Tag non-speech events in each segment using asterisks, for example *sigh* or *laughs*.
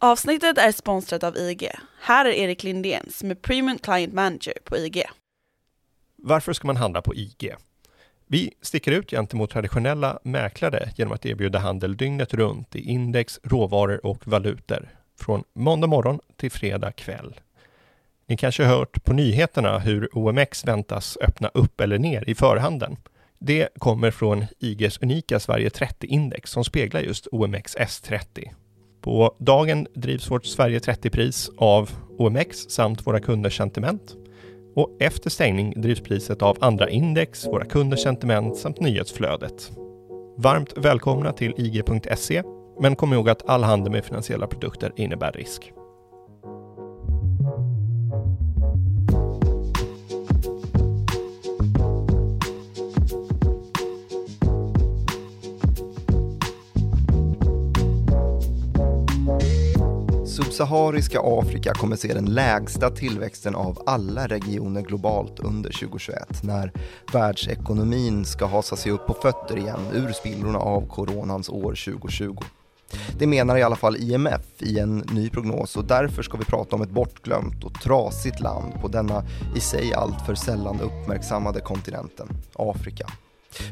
Avsnittet är sponsrat av IG. Här är Erik Lindén som är Premium Client Manager på IG. Varför ska man handla på IG? Vi sticker ut gentemot traditionella mäklare genom att erbjuda handel dygnet runt i index, råvaror och valutor. Från måndag morgon till fredag kväll. Ni kanske har hört på nyheterna hur OMX väntas öppna upp eller ner i förhandeln. Det kommer från IGs unika Sverige 30-index som speglar just OMX S30. På dagen drivs vårt Sverige 30-pris av OMX samt våra kunders sentiment. Och efter stängning drivs priset av andra index, våra kunders sentiment samt nyhetsflödet. Varmt välkomna till IG.se, men kom ihåg att all handel med finansiella produkter innebär risk. Subsahariska Afrika kommer se den lägsta tillväxten av alla regioner globalt under 2021 när världsekonomin ska hasa sig upp på fötter igen ur spillrorna av coronans år 2020. Det menar i alla fall IMF i en ny prognos och därför ska vi prata om ett bortglömt och trasigt land på denna i sig alltför sällan uppmärksammade kontinenten, Afrika.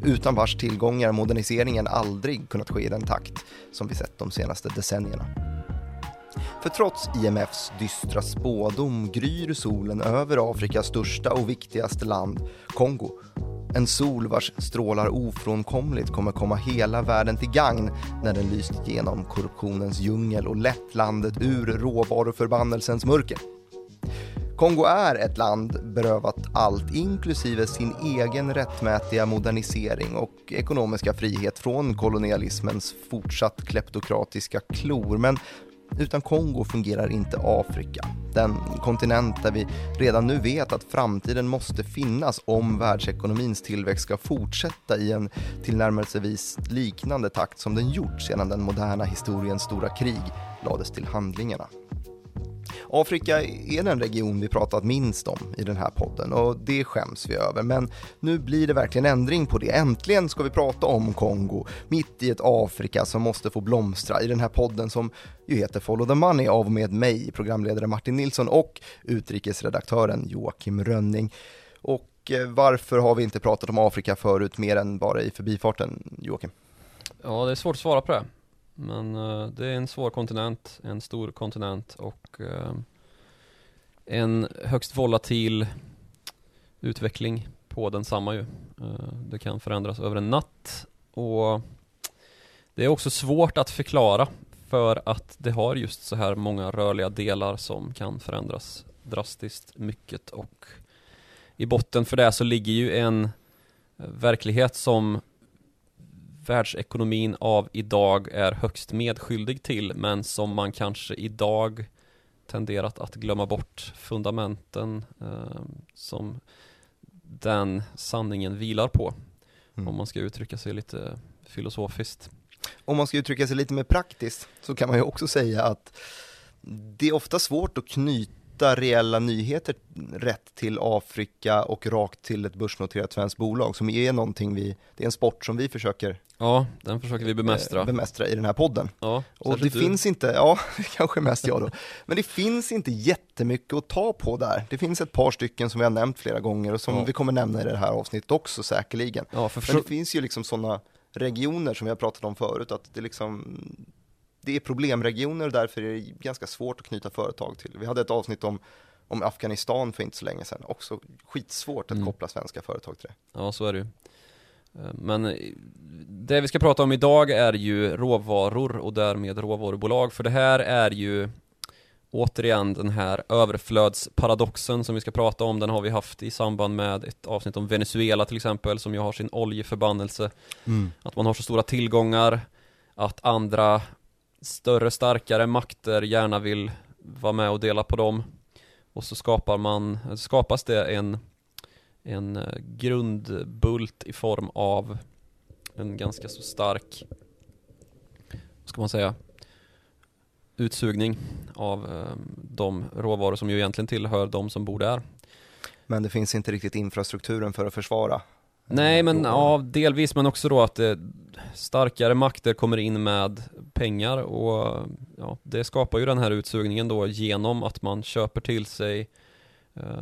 Utan vars tillgångar moderniseringen aldrig kunnat ske i den takt som vi sett de senaste decennierna. För trots IMFs dystra spådom gryr solen över Afrikas största och viktigaste land, Kongo. En sol vars strålar ofrånkomligt kommer komma hela världen till gagn när den lyst genom korruptionens djungel och lett landet ur råvaruförbannelsens mörker. Kongo är ett land berövat allt, inklusive sin egen rättmätiga modernisering och ekonomiska frihet från kolonialismens fortsatt kleptokratiska klor. Men utan Kongo fungerar inte Afrika. Den kontinent där vi redan nu vet att framtiden måste finnas om världsekonomins tillväxt ska fortsätta i en tillnärmelsevis liknande takt som den gjort sedan den moderna historiens stora krig lades till handlingarna. Afrika är den region vi pratat minst om i den här podden och det skäms vi över. Men nu blir det verkligen ändring på det. Äntligen ska vi prata om Kongo, mitt i ett Afrika som måste få blomstra i den här podden som ju heter Follow the Money av och med mig, programledare Martin Nilsson och utrikesredaktören Joakim Rönning. Och eh, varför har vi inte pratat om Afrika förut mer än bara i förbifarten, Joakim? Ja, det är svårt att svara på det. Men uh, det är en svår kontinent, en stor kontinent och uh, en högst volatil utveckling på densamma ju. Uh, det kan förändras över en natt och det är också svårt att förklara för att det har just så här många rörliga delar som kan förändras drastiskt mycket och i botten för det så ligger ju en verklighet som världsekonomin av idag är högst medskyldig till men som man kanske idag tenderat att glömma bort fundamenten eh, som den sanningen vilar på. Mm. Om man ska uttrycka sig lite filosofiskt. Om man ska uttrycka sig lite mer praktiskt så kan man ju också säga att det är ofta svårt att knyta reella nyheter rätt till Afrika och rakt till ett börsnoterat svenskt bolag som är någonting vi, det är en sport som vi försöker Ja, den försöker vi bemästra eh, Bemästra i den här podden Ja, Och det du. finns inte, ja, *laughs* kanske mest jag då Men det finns inte jättemycket att ta på där Det finns ett par stycken som vi har nämnt flera gånger och som ja. vi kommer nämna i det här avsnittet också säkerligen ja, för Men det finns ju liksom sådana regioner som vi har pratat om förut att det liksom det är problemregioner och därför är det ganska svårt att knyta företag till. Vi hade ett avsnitt om, om Afghanistan för inte så länge sedan, också skitsvårt att mm. koppla svenska företag till det. Ja, så är det ju. Men det vi ska prata om idag är ju råvaror och därmed råvarubolag, för det här är ju återigen den här överflödsparadoxen som vi ska prata om, den har vi haft i samband med ett avsnitt om Venezuela till exempel, som ju har sin oljeförbannelse. Mm. Att man har så stora tillgångar, att andra större, starkare makter gärna vill vara med och dela på dem. Och så skapar man, skapas det en, en eh, grundbult i form av en ganska så stark, vad ska man säga, utsugning av eh, de råvaror som ju egentligen tillhör de som bor där. Men det finns inte riktigt infrastrukturen för att försvara Nej men ja, delvis men också då att eh, starkare makter kommer in med pengar och ja, det skapar ju den här utsugningen då genom att man köper till sig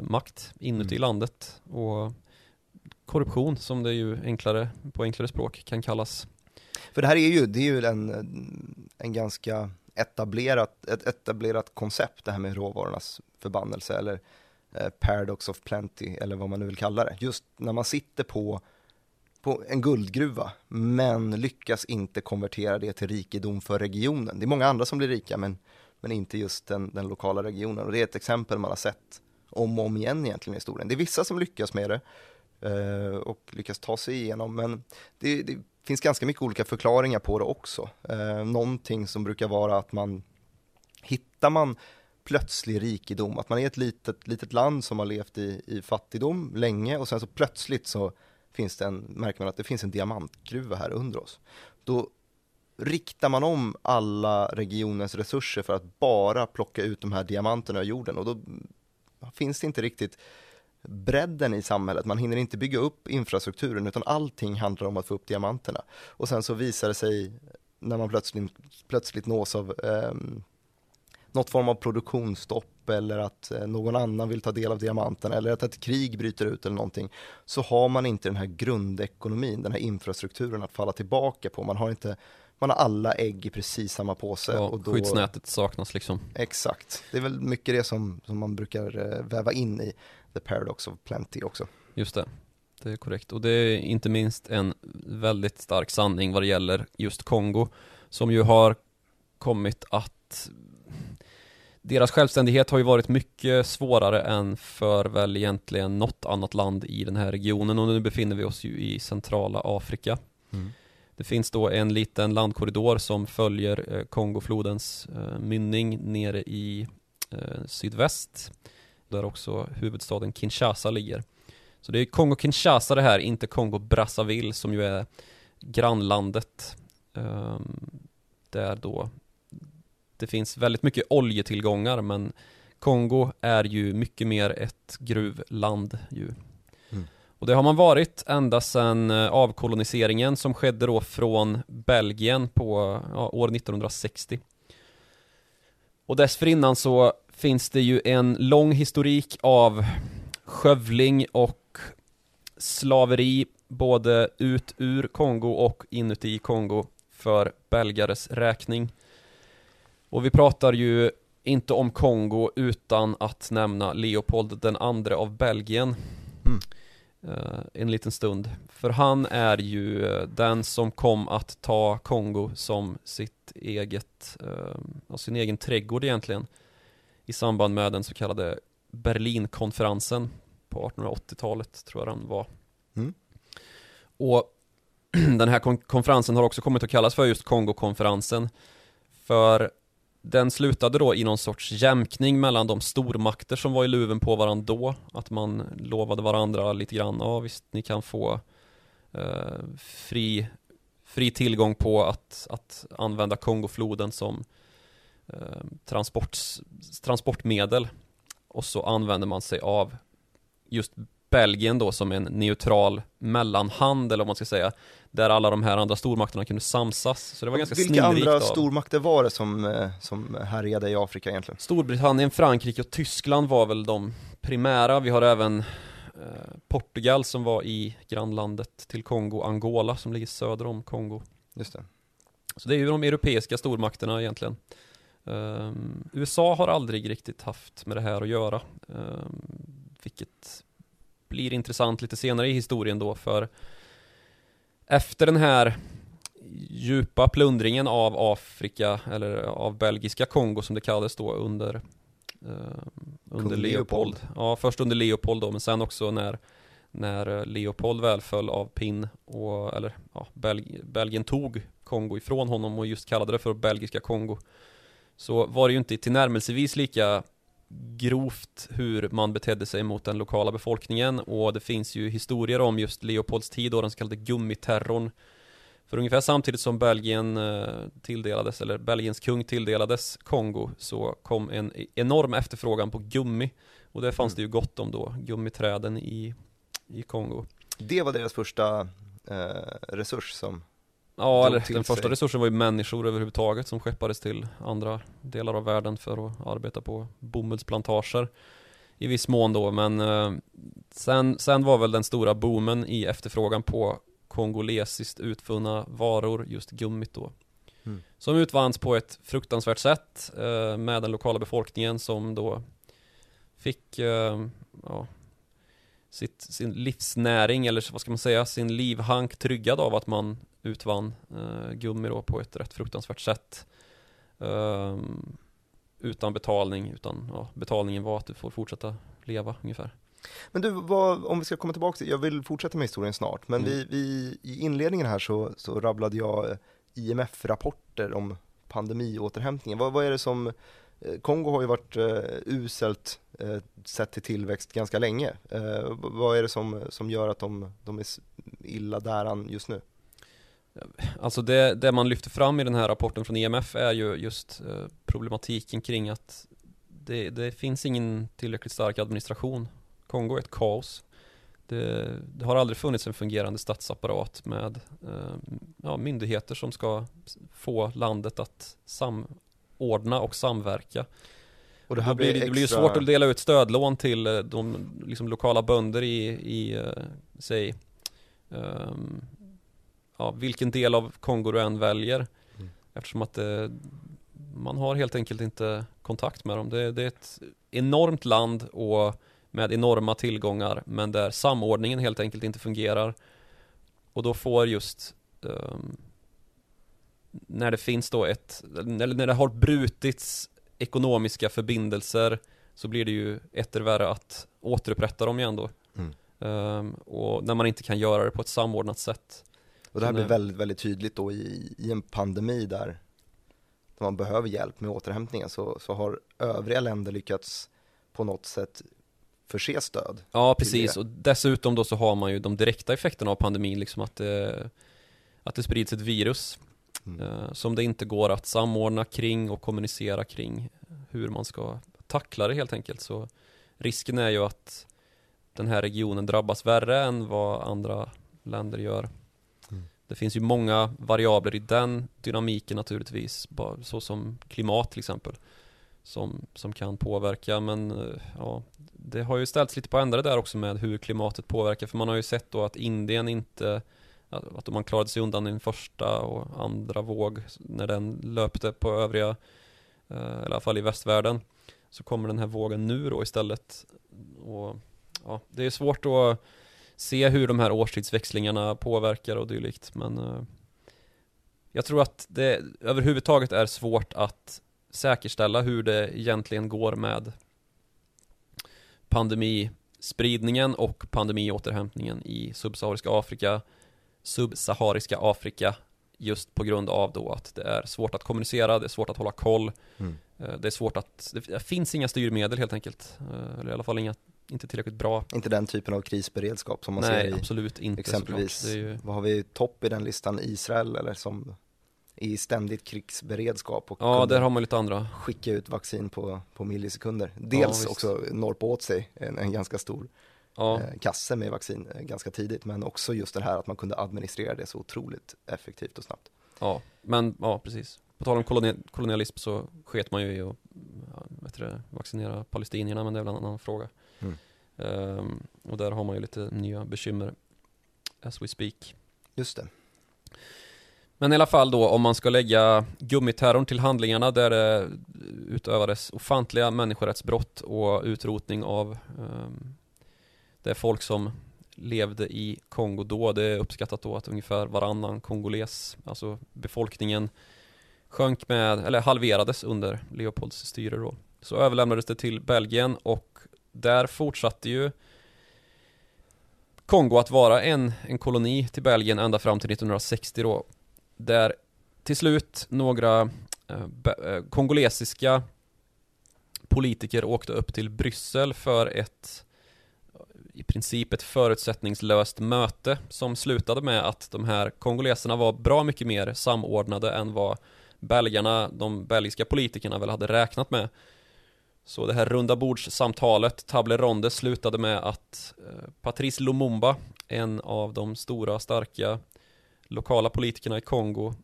makt inuti Mm. landet och korruption som det ju enklare, på enklare språk kan kallas. För det här är ju, det är ju en, en ganska etablerat, ett etablerat koncept det här med råvarornas förbannelse eller eh, paradox of plenty eller vad man nu vill kalla det. Just när man sitter på, på en guldgruva men lyckas inte konvertera det till rikedom för regionen. Det är många andra som blir rika men, men inte just den, den lokala regionen och det är ett exempel man har sett om och om igen egentligen i historien. Det är vissa som lyckas med det eh, och lyckas ta sig igenom men det, det finns ganska mycket olika förklaringar på det också. Eh, någonting som brukar vara att man hittar man plötslig rikedom, att man är ett litet, litet land som har levt i, i fattigdom länge och sen så plötsligt så finns det en, märker man att det finns en diamantgruva här under oss. Då riktar man om alla regionens resurser för att bara plocka ut de här diamanterna ur jorden och då finns det inte riktigt bredden i samhället. Man hinner inte bygga upp infrastrukturen utan allting handlar om att få upp diamanterna. Och sen så visar det sig när man plötsligt, plötsligt nås av eh, något form av produktionsstopp eller att eh, någon annan vill ta del av diamanterna eller att ett krig bryter ut eller någonting så har man inte den här grundekonomin, den här infrastrukturen att falla tillbaka på. Man har inte man har alla ägg i precis samma påse. Ja, och då, Skyddsnätet saknas liksom. Exakt, det är väl mycket det som, som man brukar eh, väva in i The Paradox of Plenty också. Just det, det är korrekt. Och det är inte minst en väldigt stark sanning vad det gäller just Kongo, som ju har kommit att deras självständighet har ju varit mycket svårare än för väl egentligen något annat land i den här regionen och nu befinner vi oss ju i centrala Afrika. Det finns då en liten landkorridor som följer eh, Kongoflodens eh, mynning nere i eh, sydväst där också huvudstaden Kinshasa ligger. Så det är Kongo-Kinshasa det här, inte Kongo-Brazzaville som ju är grannlandet ehm, där då det finns väldigt mycket oljetillgångar men Kongo är ju mycket mer ett gruvland ju. Och det har man varit ända sedan eh, avkoloniseringen som skedde då från Belgien på ja, år 1960. Och dessförinnan så finns det ju en lång historik av skövling och slaveri både ut ur Kongo och inuti Kongo för belgares räkning. Och vi pratar ju inte om Kongo utan att nämna Leopold den andre av Belgien Mm eh, en liten stund. För han är ju eh, den som kom att ta Kongo som sitt eget, eh, sin egen trädgård egentligen i samband med den så kallade Berlinkonferensen på 1880-talet tror jag den var. Mm. Och *clears throat* den här kon- konferensen har också kommit att kallas för just Kongokonferensen för den slutade då i någon sorts jämkning mellan de stormakter som var i luven på varandra då Att man lovade varandra lite grann, ja visst ni kan få eh, fri, fri tillgång på att, att använda Kongofloden som eh, transportmedel. Och så använder man sig av just Belgien då som en neutral mellanhand eller vad man ska säga Där alla de här andra stormakterna kunde samsas Så det var ganska Vilka andra av stormakter var det som, eh, som härjade i Afrika egentligen? Storbritannien, Frankrike och Tyskland var väl de primära. Vi har även eh, Portugal som var i grannlandet till Kongo, Angola som ligger söder om Kongo. Just det. Så det är ju de europeiska stormakterna egentligen. Ehm, USA har aldrig riktigt haft med det här att göra. ehm, vilket blir intressant lite senare i historien då för efter den här djupa plundringen av Afrika eller av belgiska Kongo som det kallades då under ehm, under Leopold. Leopold. Ja, först under Leopold då, men sen också när när eh, Leopold väl föll av pinn och, eller ja, Belg Belgien tog Kongo ifrån honom och just kallade det för belgiska Kongo så var det ju inte tillnärmelsevis lika grovt hur man betedde sig mot den lokala befolkningen. Och det finns ju historier om just Leopolds tid och den så kallade gummiterrorn. För ungefär samtidigt som Belgien eh, tilldelades, eller Belgiens kung tilldelades Kongo så kom en enorm efterfrågan på gummi. Och det fanns Mm. det ju gott om då, gummiträden i, i Kongo. Det var deras första eh, resurs som Ja, eller den första sig. resursen var ju människor överhuvudtaget som skeppades till andra delar av världen för att arbeta på bomullsplantager i viss mån då, men eh, sen, sen var väl den stora boomen i efterfrågan på kongolesiskt utfunna varor, just gummit då. Mm. Som utvanns på ett fruktansvärt sätt eh, med den lokala befolkningen som då fick eh, ja, sitt, sin livsnäring, eller vad ska man säga, sin livhank tryggad av att man utvann eh, gummi då på ett rätt fruktansvärt sätt. Ehm, utan betalning, utan ja, betalningen var att du får fortsätta leva ungefär. Men du, vad, om vi ska komma tillbaka till, jag vill fortsätta med historien snart, men Mm. vi, vi, i inledningen här så, så rabblade jag eh, IMF-rapporter om pandemiåterhämtningen. Vad, vad är det som, eh, Kongo har ju varit eh, uselt eh, sett till tillväxt ganska länge. Eh, vad är det som, som gör att de, de är illa däran just nu? Alltså det, det man lyfter fram i den här rapporten från IMF är ju just eh, problematiken kring att det, det finns ingen tillräckligt stark administration. Kongo är ett kaos. Det, det har aldrig funnits en fungerande statsapparat med eh, ja, myndigheter som ska få landet att samordna och samverka. Och det här blir, det, blir ju svårt att dela ut stödlån till eh, de liksom, lokala bönder i, i eh, säg, ehm, ja, vilken del av Kongo du än väljer. Mm. Eftersom att det, man har helt enkelt inte kontakt med dem. Det, det är ett enormt land och med enorma tillgångar men där samordningen helt enkelt inte fungerar. Och då får just ehm, när det finns då ett, eller när det har brutits ekonomiska förbindelser så blir det ju etter värre att återupprätta dem igen då. Mm. Ehm, och när man inte kan göra det på ett samordnat sätt. Och det här blir väldigt, väldigt tydligt då i, i en pandemi där, man behöver hjälp med återhämtningen så, så har övriga länder lyckats på något sätt förse stöd. Ja, precis. Och dessutom då så har man ju de direkta effekterna av pandemin, liksom att det, att det sprids ett virus Mm. eh, som det inte går att samordna kring och kommunicera kring hur man ska tackla det helt enkelt. Så risken är ju att den här regionen drabbas värre än vad andra länder gör. Det finns ju många variabler i den dynamiken naturligtvis, så som klimat till exempel, som, som kan påverka. Men eh, ja, det har ju ställts lite på ända det där också med hur klimatet påverkar, för man har ju sett då att Indien inte att man klarade sig undan i den första och andra våg när den löpte på övriga, eller i alla fall i västvärlden, så kommer den här vågen nu då istället. Och ja, det är svårt att se hur de här årstidsväxlingarna påverkar och dylikt, men eh, jag tror att det överhuvudtaget är svårt att säkerställa hur det egentligen går med pandemispridningen och pandemiåterhämtningen i subsahariska Afrika subsahariska Afrika just på grund av då att det är svårt att kommunicera, det är svårt att hålla koll, Mm. eh, det är svårt att, det finns inga styrmedel helt enkelt, eh, eller i alla fall inga, inte tillräckligt bra. Inte den typen av krisberedskap som man Nej, ser i absolut inte exempelvis, ju, vad har vi topp i den listan, Israel eller som i ständigt krigsberedskap och ja, där har man lite andra. skicka ut vaccin på, på millisekunder. Dels visst. också norpa åt sig en, en ganska stor Ja, eh, kasse med vaccin eh, ganska tidigt, men också just det här att man kunde administrera det så otroligt effektivt och snabbt. ja, men ja, precis. På tal om koloni kolonialism så sket man ju i att ja, vaccinera palestinierna, men det är väl en annan fråga. Mm. Ehm, och där har man ju lite nya bekymmer as we speak. Just det. Men i alla fall då, om man ska lägga gummiterrorn till handlingarna där det utövades ofantliga människorättsbrott och utrotning av um, det folk som levde i Kongo då. Det är uppskattat då att ungefär varannan kongoles, alltså befolkningen, sjönk med, eller halverades under Leopolds styre då. Så överlämnades det till Belgien och där fortsatte ju Kongo att vara en, en koloni till Belgien ända fram till 1960 då. Där till slut några eh, eh, kongolesiska politiker åkte upp till Bryssel för ett i princip ett förutsättningslöst möte som slutade med att de här kongoleserna var bra mycket mer samordnade än vad belgarna, de belgiska politikerna väl hade räknat med. Så det här runda bordssamtalet, table ronde, slutade med att eh, Patrice Lumumba, en av de stora starka lokala politikerna i Kongo,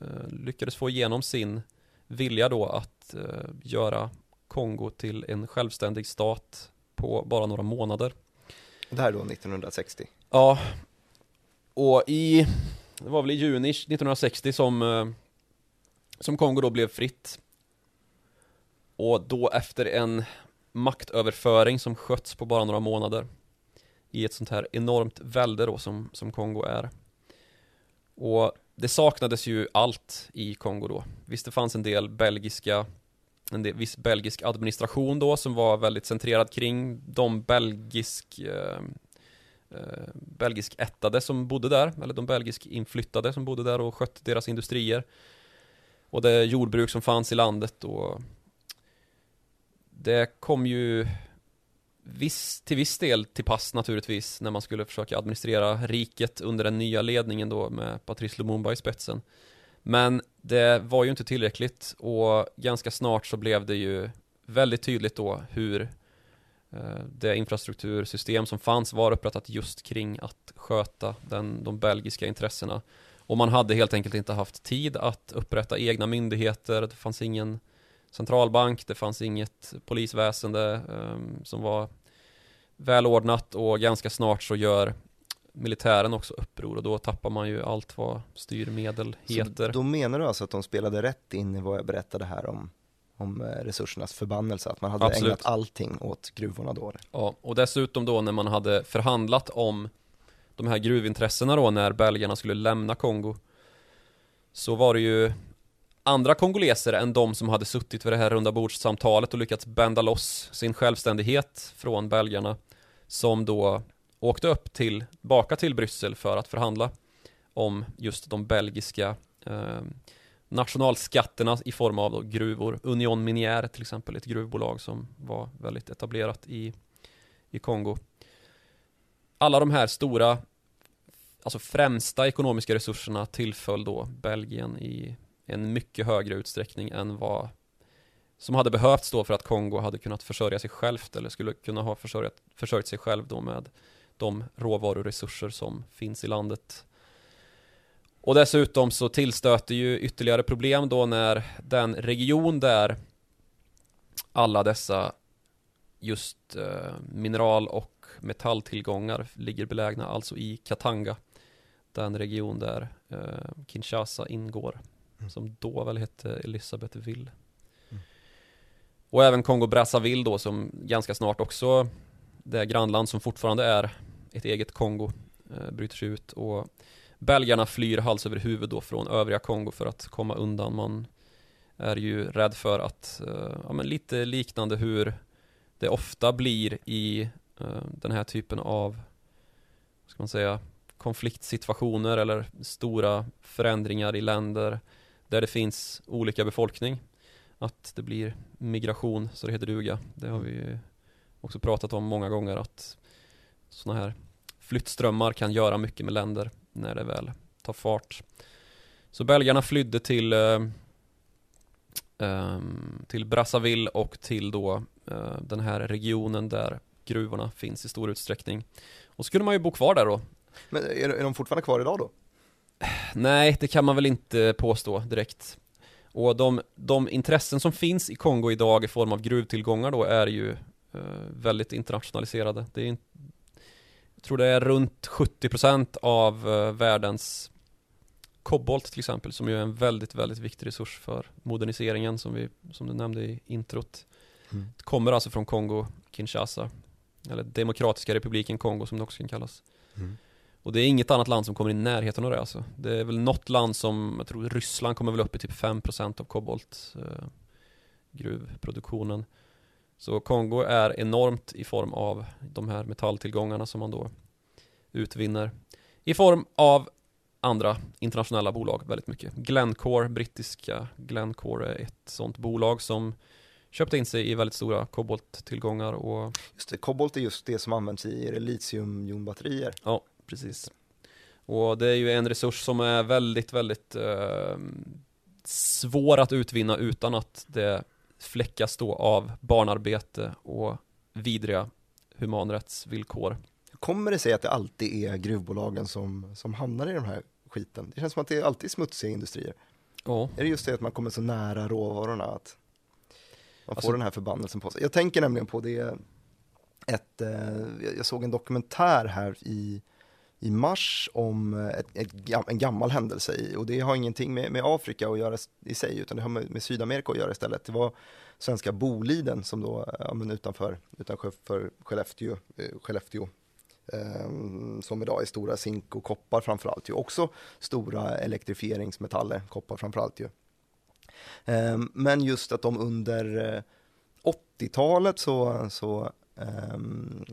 eh, lyckades få igenom sin vilja då att eh, göra Kongo till en självständig stat på bara några månader. Det här är då 1960. Ja, och i, det var väl i juni 1960 som, som Kongo då blev fritt. Och då efter en maktöverföring som sköts på bara några månader i ett sånt här enormt välde då som, som Kongo är. Och det saknades ju allt i Kongo då. Visst det fanns en del belgiska en del, viss belgisk administration då som var väldigt centrerad kring de belgisk eh, eh, belgisk ättade som bodde där, eller de belgisk inflyttade som bodde där och skötte deras industrier. Och det jordbruk som fanns i landet och det kom ju viss, till viss del till pass naturligtvis när man skulle försöka administrera riket under den nya ledningen då med Patrice Lumumba i spetsen. Men det var ju inte tillräckligt och ganska snart så blev det ju väldigt tydligt då hur eh, det infrastruktursystem som fanns var upprättat just kring att sköta den, de belgiska intressena. Och man hade helt enkelt inte haft tid att upprätta egna myndigheter, det fanns ingen centralbank, det fanns inget polisväsende um, som var välordnat och ganska snart så gör militären också uppror och då tappar man ju allt vad styrmedel heter. Så då menar du alltså att de spelade rätt in i vad jag berättade här om, om eh, resursernas förbannelse, att man hade Absolut. ägnat allting åt gruvorna då? Ja, och dessutom då när man hade förhandlat om de här gruvintressena då när belgarna skulle lämna Kongo så var det ju andra kongoleser än de som hade suttit vid det här runda bordssamtalet och lyckats bända loss sin självständighet från belgarna som då åkte upp till, baka till Bryssel för att förhandla om just de belgiska eh, nationalskatterna i form av då gruvor. Union Minière till exempel, ett gruvbolag som var väldigt etablerat i, i Kongo. Alla de här stora, alltså främsta ekonomiska resurserna tillföll då Belgien i en mycket högre utsträckning än vad som hade behövts då för att Kongo hade kunnat försörja sig självt eller skulle kunna ha försörjat, försörjt sig själv då med de råvaruresurser som finns i landet. Och dessutom så tillstöter ju ytterligare problem då när den region där alla dessa just eh, mineral och metalltillgångar ligger belägna, alltså i Katanga. Den region där eh, Kinshasa ingår, Mm. som då väl hette Elisabethville. Mm. Och även Kongo-Brazzaville då som ganska snart också det grannland som fortfarande är ett eget Kongo eh, bryter sig ut och belgarna flyr hals över huvud då från övriga Kongo för att komma undan. Man är ju rädd för att, eh, ja men lite liknande hur det ofta blir i eh, den här typen av, vad ska man säga, konfliktsituationer eller stora förändringar i länder där det finns olika befolkning. Att det blir migration så det heter duga. Det har vi ju också pratat om många gånger att sådana här flyttströmmar kan göra mycket med länder när det väl tar fart. Så belgarna flydde till eh, ehm, till Brazzaville och till då eh, den här regionen där gruvorna finns i stor utsträckning. Och så kunde man ju bo kvar där då. Men är, är de fortfarande kvar idag då? Nej, det kan man väl inte påstå direkt. Och de, de intressen som finns i Kongo idag i form av gruvtillgångar då är ju eh, väldigt internationaliserade. Det är, jag tror det är runt 70% av eh, världens kobolt till exempel, som ju är en väldigt, väldigt viktig resurs för moderniseringen som, vi, som du nämnde i introt. Mm. Det kommer alltså från Kongo, Kinshasa, eller Demokratiska republiken Kongo som det också kan kallas. Mm. Och det är inget annat land som kommer i närheten av det alltså. Det är väl något land som, jag tror Ryssland kommer väl upp i typ 5% av kobolt eh, gruvproduktionen. Så Kongo är enormt i form av de här metalltillgångarna som man då utvinner. I form av andra internationella bolag väldigt mycket. Glencore, brittiska Glencore är ett sånt bolag som köpte in sig i väldigt stora kobolttillgångar och Just det, kobolt är just det som används i litiumjonbatterier. Ja, precis. Och det är ju en resurs som är väldigt, väldigt eh, svår att utvinna utan att det fläckas då av barnarbete och vidriga humanrättsvillkor. Kommer det sig att det alltid är gruvbolagen som, som hamnar i den här skiten? Det känns som att det är alltid smutsiga industrier. Ja, Är det just det att man kommer så nära råvarorna att man får Alltså- den här förbannelsen på sig? Jag tänker nämligen på det ett, eh, jag såg en dokumentär här i, i mars om eh, ett, ett, en gammal händelse och det har ingenting med, med Afrika att göra i sig utan det har med, med Sydamerika att göra istället. Det var svenska Boliden som då, eh, ja, men utanför, utanför Skellefteå, eh, Skellefteå ehm, som idag är stora zink och koppar framförallt ju. Också stora elektrifieringsmetaller, koppar framförallt ju. Ehm, men just att de under 80-talet så, så ehm,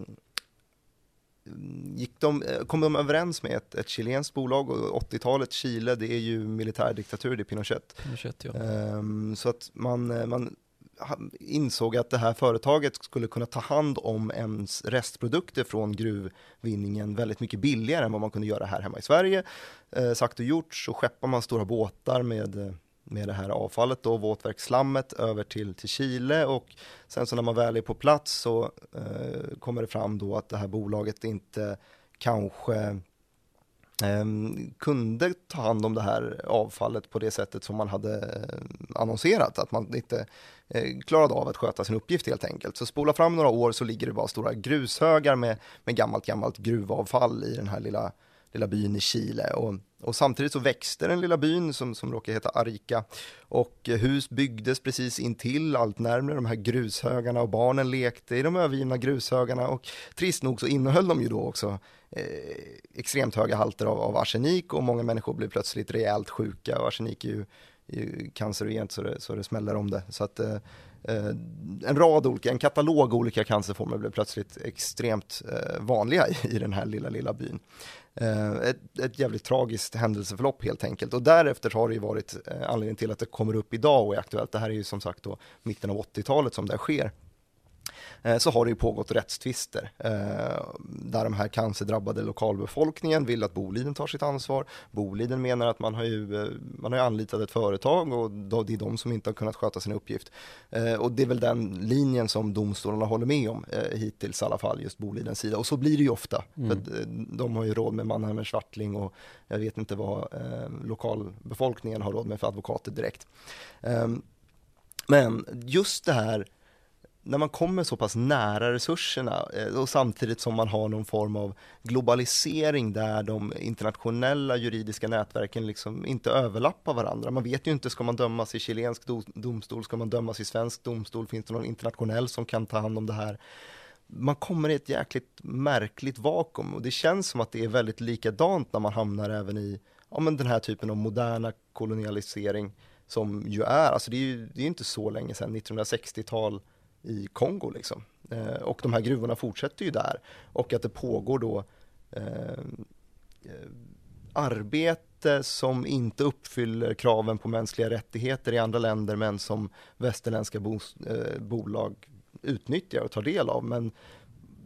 gick de, eh, kom de överens med ett, ett chilenskt bolag och 80-talet, Chile, det är ju militärdiktatur, det är Pinochet. Pinochet ja. Ehm, så att man, eh, man insåg att det här företaget skulle kunna ta hand om ens restprodukter från gruvvinningen väldigt mycket billigare än vad man kunde göra här hemma i Sverige. Eh, sagt och gjort så skeppar man stora båtar med, eh, med det här avfallet då, våtverksslammet över till, till Chile och sen så när man väl är på plats så eh, kommer det fram då att det här bolaget inte kanske eh, kunde ta hand om det här avfallet på det sättet som man hade eh, annonserat, att man inte eh, klarade av att sköta sin uppgift helt enkelt. Så spola fram några år så ligger det bara stora grushögar med, med gammalt, gammalt gruvavfall i den här lilla, lilla byn i Chile. Och, och samtidigt så växte den lilla byn som, som råkar heta Arica och eh, hus byggdes precis intill, allt närmre de här grushögarna och barnen lekte i de övergivna grushögarna och trist nog så innehöll de ju då också eh, extremt höga halter av, av arsenik och många människor blev plötsligt rejält sjuka och arsenik är ju, är ju cancerogent så det, så det smäller om det. Så att eh, eh, en rad olika, en katalog olika cancerformer blev plötsligt extremt eh, vanliga i, i den här lilla, lilla byn. Eh, ett, ett jävligt tragiskt händelseförlopp helt enkelt och därefter har det ju varit eh, anledningen till att det kommer upp idag och är aktuellt. Det här är ju som sagt då mitten av 80-talet som det här sker så har det ju pågått rättstvister eh, där de här cancerdrabbade lokalbefolkningen vill att Boliden tar sitt ansvar. Boliden menar att man har ju, eh, man har anlitat ett företag och det är de som inte har kunnat sköta sin uppgift. Eh, och det är väl den linjen som domstolarna håller med om eh, hittills i alla fall, just Bolidens sida. Och så blir det ju ofta. Mm. För eh, de har ju råd med Mannheimer Swartling och jag vet inte vad eh, lokalbefolkningen har råd med för advokater direkt. Ehm, men just det här när man kommer så pass nära resurserna eh, och samtidigt som man har någon form av globalisering där de internationella juridiska nätverken liksom inte överlappar varandra. Man vet ju inte, ska man dömas i chilensk domstol, ska man dömas i svensk domstol, finns det någon internationell som kan ta hand om det här? Man kommer i ett jäkligt märkligt vakuum och det känns som att det är väldigt likadant när man hamnar även i ja, men den här typen av moderna kolonialisering som ju är, alltså det är ju det är inte så länge sedan, 1960-tal i Kongo liksom. Eh, och de här gruvorna fortsätter ju där. Och att det pågår då eh, eh arbete som inte uppfyller kraven på mänskliga rättigheter i andra länder men som västerländska bo, eh, bolag utnyttjar och tar del av. Men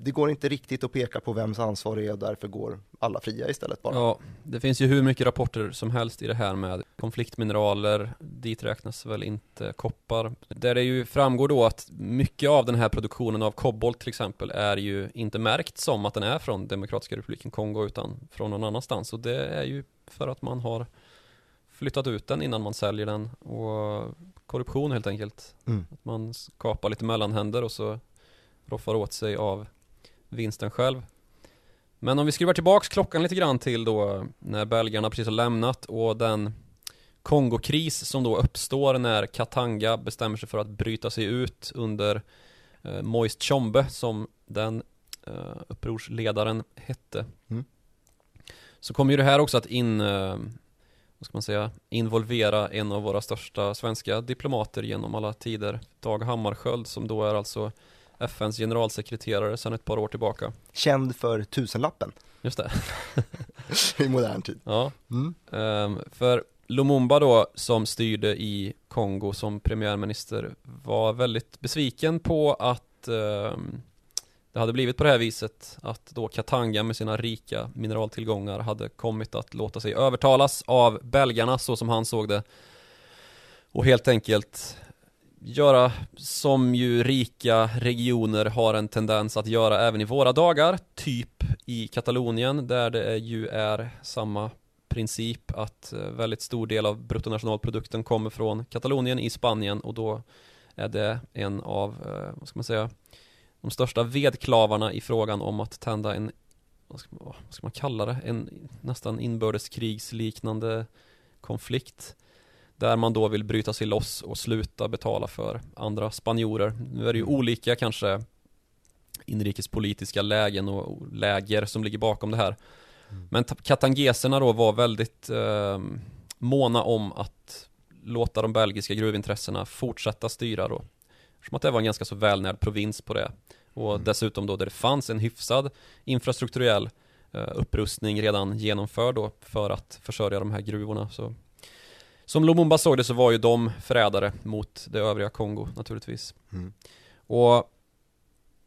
det går inte riktigt att peka på vems ansvar det är och därför går alla fria istället bara. Ja, det finns ju hur mycket rapporter som helst i det här med konfliktmineraler, dit räknas väl inte koppar. Där det ju framgår då att mycket av den här produktionen av kobolt till exempel är ju inte märkt som att den är från Demokratiska republiken Kongo utan från någon annanstans och det är ju för att man har flyttat ut den innan man säljer den och korruption helt enkelt. Mm. Att man skapar lite mellanhänder och så roffar åt sig av vinsten själv. Men om vi skruvar tillbaks klockan lite grann till då när belgarna precis har lämnat och den Kongokris som då uppstår när Katanga bestämmer sig för att bryta sig ut under eh, Moist Tshombe som den eh, upprorsledaren hette. Mm. Så kommer ju det här också att in, eh, vad ska man säga, involvera en av våra största svenska diplomater genom alla tider, Dag Hammarskjöld som då är alltså FNs generalsekreterare sedan ett par år tillbaka. Känd för tusenlappen Just det. *laughs* i modern tid. Ja, Mm. Ehm, för Lumumba då, som styrde i Kongo som premiärminister, var väldigt besviken på att ehm, det hade blivit på det här viset att då Katanga med sina rika mineraltillgångar hade kommit att låta sig övertalas av belgarna så som han såg det och helt enkelt göra som ju rika regioner har en tendens att göra även i våra dagar, typ i Katalonien där det ju är samma princip att eh, väldigt stor del av bruttonationalprodukten kommer från Katalonien i Spanien och då är det en av, eh, vad ska man säga, de största vedklavarna i frågan om att tända en, vad ska, vad ska man kalla det, en nästan inbördeskrigsliknande konflikt där man då vill bryta sig loss och sluta betala för andra spanjorer. Nu är det ju Mm. olika kanske inrikespolitiska lägen och läger som ligger bakom det här. Mm. Men ta- katangeserna då var väldigt eh, måna om att låta de belgiska gruvintressena fortsätta styra då. Som att det var en ganska så välnärd provins på det. Och Mm. dessutom då där det fanns en hyfsad infrastrukturell eh, upprustning redan genomförd då för att försörja de här gruvorna. Så som Lumumba såg det så var ju de förrädare mot det övriga Kongo naturligtvis. Mm. Och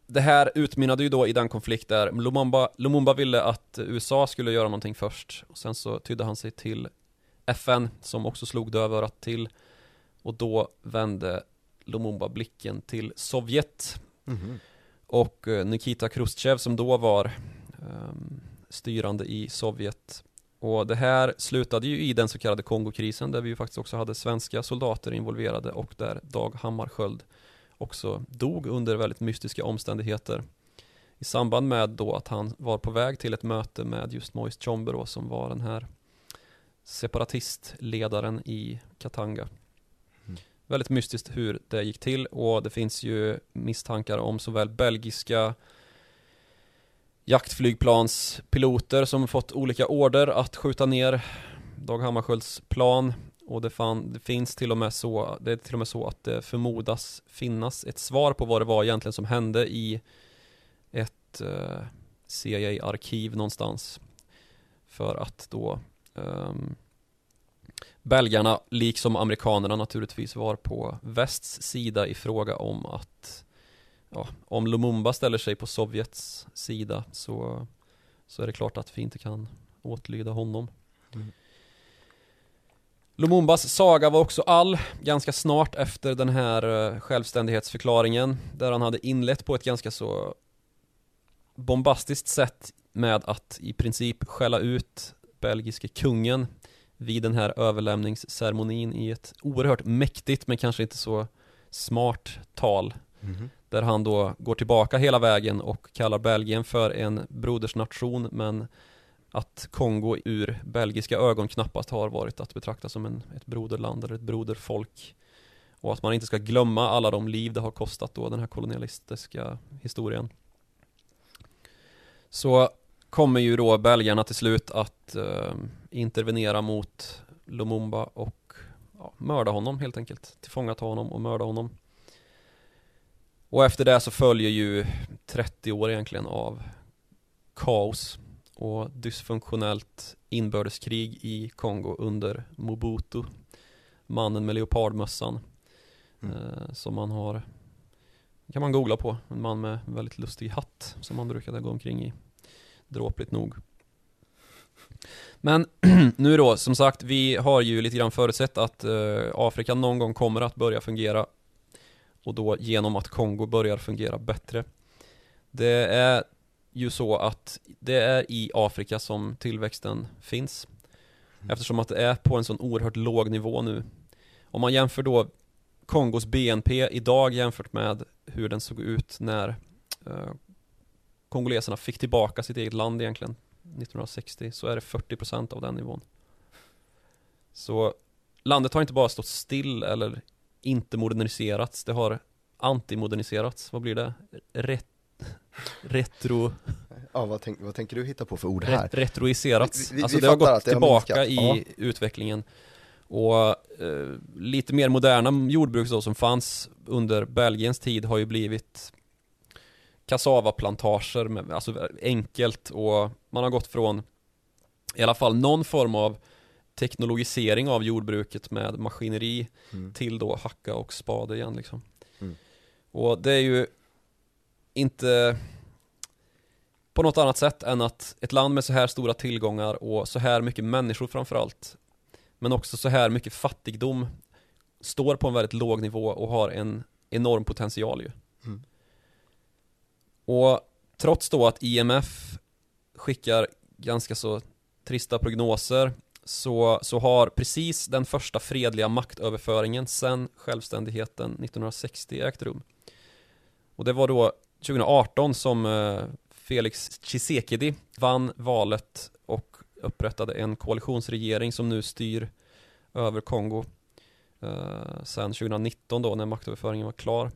det här utmynnade ju då i den konflikt där Lumumba, Lumumba ville att USA skulle göra någonting först och sen så tydde han sig till FN som också slog dövörat till och då vände Lumumba blicken till Sovjet Mhm. och eh, Nikita Khrushchev som då var ehm, styrande i Sovjet. Och det här slutade ju i den så kallade Kongokrisen där vi ju faktiskt också hade svenska soldater involverade och där Dag Hammarskjöld också dog under väldigt mystiska omständigheter. I samband med då att han var på väg till ett möte med just Moise Tshombe då, som var den här separatistledaren i Katanga. Mm. Väldigt mystiskt hur det gick till och det finns ju misstankar om såväl belgiska jaktflygplanspiloter som fått olika order att skjuta ner Dag Hammarskjölds plan och det, fan, det finns till och med så, det är till och med så att det förmodas finnas ett svar på vad det var egentligen som hände i ett eh, CIA-arkiv någonstans. För att då ehm, belgarna, liksom amerikanerna naturligtvis, var på västs sida i fråga om att ja, om Lumumba ställer sig på Sovjets sida så, så är det klart att vi inte kan åtlyda honom. Mm. Lumumbas saga var också all ganska snart efter den här eh, självständighetsförklaringen där han hade inlett på ett ganska så bombastiskt sätt med att i princip skälla ut belgiske kungen vid den här överlämningsceremonin i ett oerhört mäktigt men kanske inte så smart tal Mhm där han då går tillbaka hela vägen och kallar Belgien för en brodersnation men att Kongo ur belgiska ögon knappast har varit att betrakta som en, ett broderland eller ett broderfolk och att man inte ska glömma alla de liv det har kostat då den här kolonialistiska historien. Så kommer ju då belgarna till slut att eh, intervenera mot Lumumba och ja, mörda honom helt enkelt. Tillfångata honom och mörda honom. Och efter det så följer ju 30 år egentligen av kaos och dysfunktionellt inbördeskrig i Kongo under Mobutu. Mannen med leopardmössan. Mm. Eh, som man har, kan man googla på. En man med väldigt lustig hatt som man brukade gå omkring i. Dråpligt nog. Men *clears throat* nu då, som sagt, vi har ju lite grann förutsett att eh, Afrika någon gång kommer att börja fungera. Och då genom att Kongo börjar fungera bättre. Det är ju så att det är i Afrika som tillväxten finns. Mm. Eftersom att det är på en sån oerhört låg nivå nu. Om man jämför då Kongos BNP idag jämfört med hur den såg ut när eh, kongoleserna fick tillbaka sitt eget land egentligen 1960 så är det 40% av den nivån. Så landet har inte bara stått still eller inte moderniserats, det har antimoderniserats. Vad blir det? Ret retro Ja, vad, tänk, vad tänker du hitta på för ord här? ret retroiserats. Vi- vi- alltså vi det har gått det har tillbaka minskat. i utvecklingen. Och eh, lite mer moderna jordbruk då som fanns under Belgiens tid har ju blivit kassavaplantager, alltså enkelt och man har gått från i alla fall någon form av teknologisering av jordbruket med maskineri Mm. till då hacka och spade igen liksom. Mm. Och det är ju inte på något annat sätt än att ett land med så här stora tillgångar och så här mycket människor framförallt men också så här mycket fattigdom står på en väldigt låg nivå och har en enorm potential ju. Mm. Och trots då att IMF skickar ganska så trista prognoser så, så har precis den första fredliga maktöverföringen sedan självständigheten 1960 ägt rum. Och det var då 2018 som eh, Felix Tshisekedi vann valet och upprättade en koalitionsregering som nu styr över Kongo eh, sen 2019 då när maktöverföringen var klar.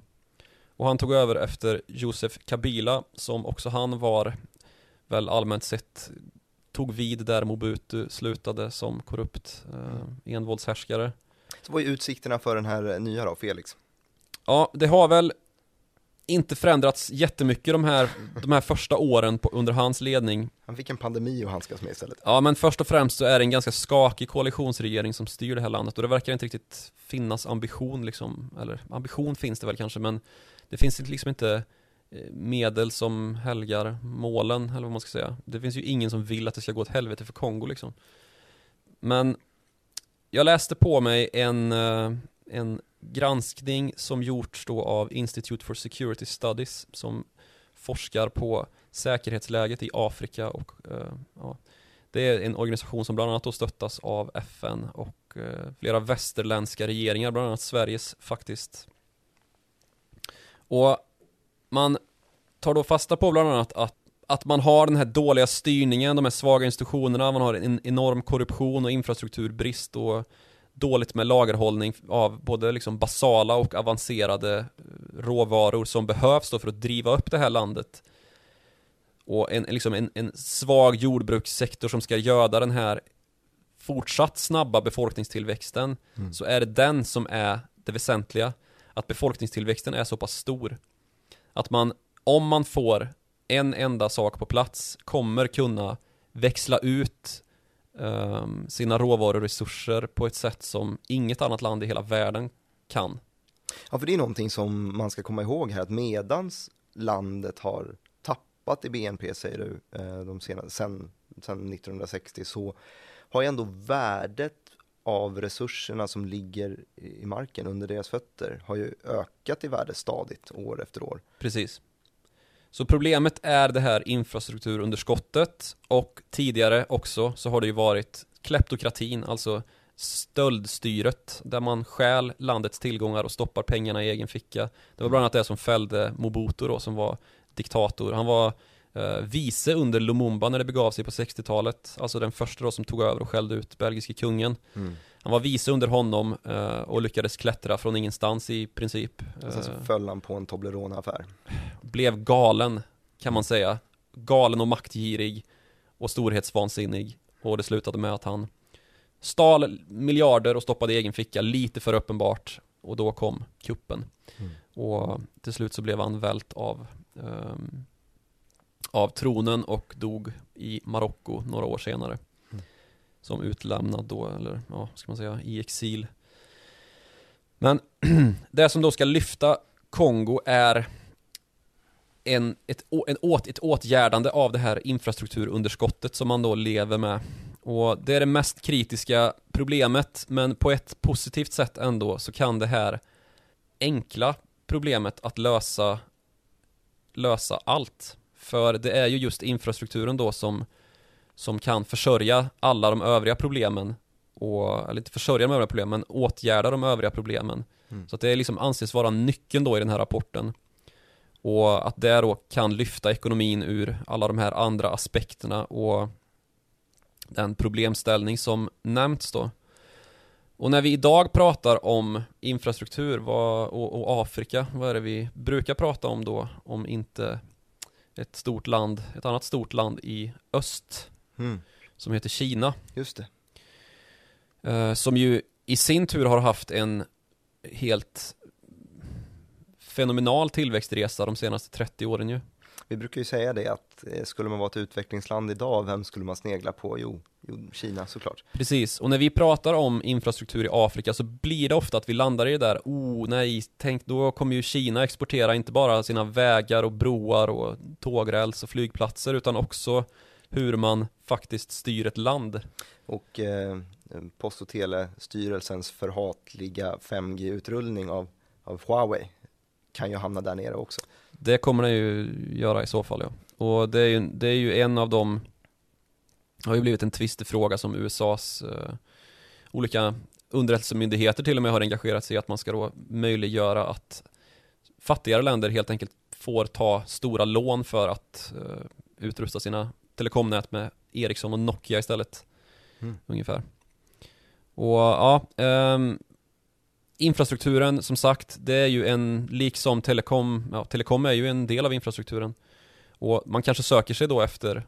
Och han tog över efter Josef Kabila som också han var väl allmänt sett tog vid där Mobutu slutade som korrupt eh, envåldshärskare. Så vad är utsikterna för den här nya då, Felix? Ja, det har väl inte förändrats jättemycket de här, de här första åren på, under hans ledning. Han fick en pandemi att handskas med istället. Ja, men först och främst så är det en ganska skakig koalitionsregering som styr det här landet och det verkar inte riktigt finnas ambition liksom, eller ambition finns det väl kanske, men det finns liksom inte eh, medel som helgar målen, eller vad man ska säga. Det finns ju ingen som vill att det ska gå åt helvete för Kongo liksom. Men jag läste på mig en, eh, en granskning som gjorts då av Institute for Security Studies som forskar på säkerhetsläget i Afrika och eh, ja, det är en organisation som bland annat då stöttas av FN och eh, flera västerländska regeringar, bland annat Sveriges faktiskt. Och man tar då fasta på bland annat att, att man har den här dåliga styrningen, de här svaga institutionerna, man har en enorm korruption och infrastrukturbrist och dåligt med lagerhållning av både liksom basala och avancerade eh, råvaror som behövs för att driva upp det här landet. Och en, liksom en, en svag jordbrukssektor som ska göda den här fortsatt snabba befolkningstillväxten Mm. så är det den som är det väsentliga. Att befolkningstillväxten är så pass stor. Att man, om man får en enda sak på plats, kommer kunna växla ut um, sina råvaruresurser på ett sätt som inget annat land i hela världen kan. Ja, för det är någonting som man ska komma ihåg här, att medans landet har tappat i BNP, säger du, eh, de senaste, sen, sen 1960, så har ju ändå värdet av resurserna som ligger i marken under deras fötter har ju ökat i värde stadigt år efter år. Precis. Så problemet är det här infrastrukturunderskottet och tidigare också så har det ju varit kleptokratin, alltså stöldstyret där man stjäl landets tillgångar och stoppar pengarna i egen ficka. Det var bland annat det som fällde Mobutu då som var diktator. Han var eh, vice under Lumumba när det begav sig på 60-talet, alltså den första då som tog över och skällde ut belgiske kungen. Han var vice under honom eh, och lyckades klättra från ingenstans i princip. Och sen så Eh, föll han på en Toblerone-affär. blev galen kan man säga. Galen och maktgirig och storhetsvansinnig. Och det slutade med att han stal miljarder och stoppade i egen ficka lite för uppenbart. Och då kom kuppen. Mm. Och till slut så blev han vält av ehm, av tronen och dog i Marocko några år senare. Mm. Som utlämnad då, eller ja, ska man säga, i exil. Men *clears throat* det som då ska lyfta Kongo är en, ett, en åt, ett åtgärdande av det här infrastrukturunderskottet som man då lever med. Och det är det mest kritiska problemet, men på ett positivt sätt ändå så kan det här enkla problemet att lösa, lösa allt. För det är ju just infrastrukturen då som, som kan försörja alla de övriga problemen. Och, eller inte försörja de övriga problemen, men åtgärda de övriga problemen. Mm. Så att det liksom anses vara nyckeln då i den här rapporten. Och att det då kan lyfta ekonomin ur alla de här andra aspekterna och den problemställning som nämnts då. Och när vi idag pratar om infrastruktur och Afrika, vad är det vi brukar prata om då? Om inte ett stort land, ett annat stort land i öst Mm. som heter Kina. Just det. Eh, som ju i sin tur har haft en helt fenomenal tillväxtresa de senaste 30 åren ju. Vi brukar ju säga det att eh, skulle man vara ett utvecklingsland idag, vem skulle man snegla på? Jo, jo Kina såklart. Precis, och när vi pratar om infrastruktur i Afrika så blir det ofta att vi landar i det där, oh nej, tänk då kommer ju Kina exportera inte bara sina vägar och broar och tågräls och flygplatser utan också hur man faktiskt styr ett land. Och eh, Post och telestyrelsens förhatliga 5G-utrullning av, av Huawei kan ju hamna där nere också. Det kommer det ju göra i så fall ja. Och det är ju, det är ju en av de, har ju blivit en tvistefråga som USAs eh, olika underrättelsemyndigheter till och med har engagerat sig i att man ska då möjliggöra att fattigare länder helt enkelt får ta stora lån för att uh, utrusta sina telekomnät med Ericsson och Nokia istället. Mm. Ungefär. Och ja, um, infrastrukturen som sagt, det är ju en, liksom telekom, ja, telekom är ju en del av infrastrukturen. Och man kanske söker sig då efter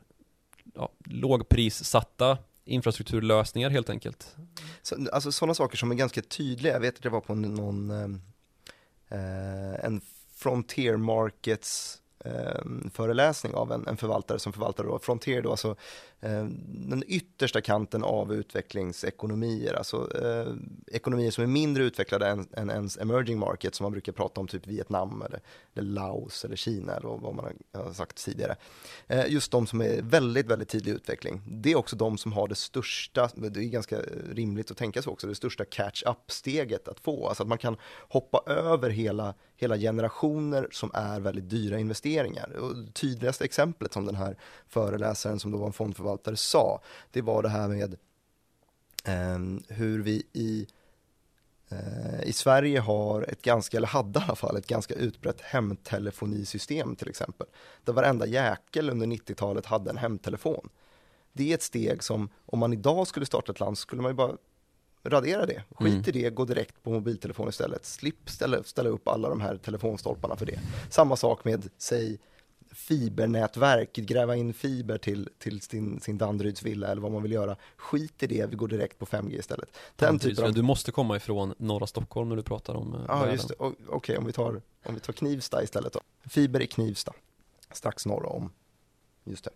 ja, lågprissatta infrastrukturlösningar helt enkelt. Så, alltså sådana saker som är ganska tydliga, jag vet att det var på någon eh, en Frontier Markets eh, föreläsning av en, en, förvaltare som förvaltar då, Frontier då, alltså Eh, den yttersta kanten av utvecklingsekonomier, alltså eh, ekonomier som är mindre utvecklade än, än ens emerging markets som man brukar prata om, typ Vietnam eller, eller Laos eller Kina eller vad man har sagt tidigare. Eh, just de som är väldigt, väldigt tidig utveckling, det är också de som har det största, det är ganska rimligt att tänka så också, det största catch-up-steget att få, alltså att man kan hoppa över hela, hela generationer som är väldigt dyra investeringar. Och tydligaste exemplet som den här föreläsaren som då var en fondförvaltare sa, det var det här med eh, hur vi i eh, i Sverige har ett ganska, eller hade i alla fall, ett ganska utbrett hemtelefonisystem till exempel. Där varenda jäkel under 90-talet hade en hemtelefon. Det är ett steg som, om man idag skulle starta ett land, skulle man ju bara radera det. Skit mm. i det, gå direkt på mobiltelefon istället. Slipp ställa, ställa upp alla de här telefonstolparna för det. Samma sak med, säg, fibernätverk, gräva in fiber till, till sin, sin Danderyds villa eller vad man vill göra. Skit i det, vi går direkt på 5G istället. Den typen av... Du måste komma ifrån norra Stockholm när du pratar om eh, Ja, just det. Okej, okay, om, vi tar, om vi tar Knivsta istället då. Fiber i Knivsta, strax norr om Just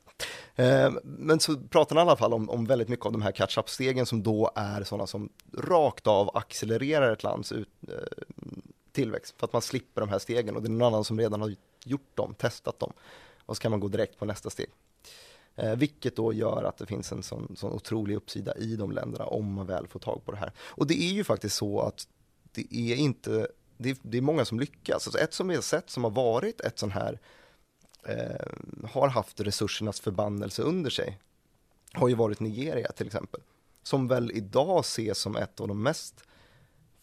det. Eh, men så pratar han i alla fall om, om väldigt mycket av de här catch-up-stegen som då är sådana som rakt av accelererar ett lands ut, eh, tillväxt för att man slipper de här stegen och det är någon annan som redan har gjort dem, testat dem och så kan man gå direkt på nästa steg. Eh, vilket då gör att det finns en sån, sån otrolig uppsida i de länderna om man väl får tag på det här. Och det är ju faktiskt så att det är inte, det är, det är många som lyckas. Alltså ett som vi har sett som har varit ett sån här, eh, har haft resursernas förbannelse under sig, har ju varit Nigeria till exempel. Som väl idag ses som ett av de mest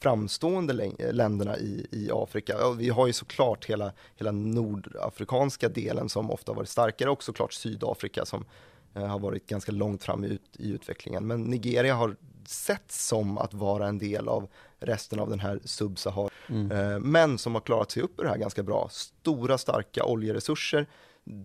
framstående länderna i, i Afrika. Vi har ju såklart hela, hela nordafrikanska delen som ofta varit starkare och såklart Sydafrika som eh, har varit ganska långt fram i, i utvecklingen. Men Nigeria har sett som att vara en del av resten av den här subsahar, mm. eh, men som har klarat sig upp ur det här ganska bra. Stora starka oljeresurser,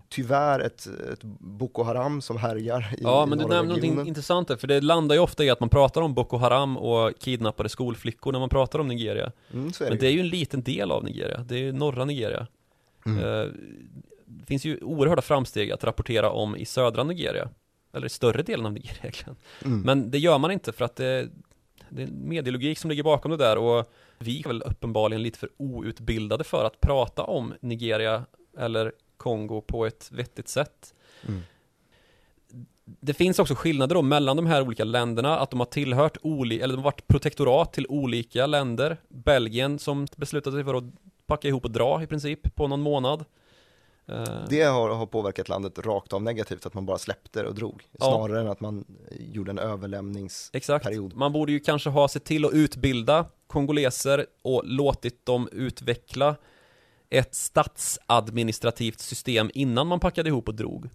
tyvärr ett, ett Boko Haram som härjar i Ja, men du nämnde någonting intressant där, för det landar ju ofta i att man pratar om Boko Haram och kidnappade skolflickor när man pratar om Nigeria. Mm, det men det är ju en liten del av Nigeria, det är ju norra Nigeria. Mm. Eh, det finns ju oerhörda framsteg att rapportera om i södra Nigeria, eller i större delen av Nigeria egentligen. Mm. Men det gör man inte för att det, det är medielogik som ligger bakom det där och vi är väl uppenbarligen lite för outbildade för att prata om Nigeria eller Kongo på ett vettigt sätt. Mm. Det finns också skillnader då mellan de här olika länderna, att de har tillhört olika, eller de har varit protektorat till olika länder. Belgien som beslutade sig för att packa ihop och dra i princip på någon månad. Eh, det har, har påverkat landet rakt av negativt, att man bara släppte och drog. Snarare ja. än att man gjorde en överlämningsperiod. Exakt, man borde ju kanske ha sett till att utbilda kongoleser och låtit dem utveckla ett statsadministrativt system innan man packade ihop och drog.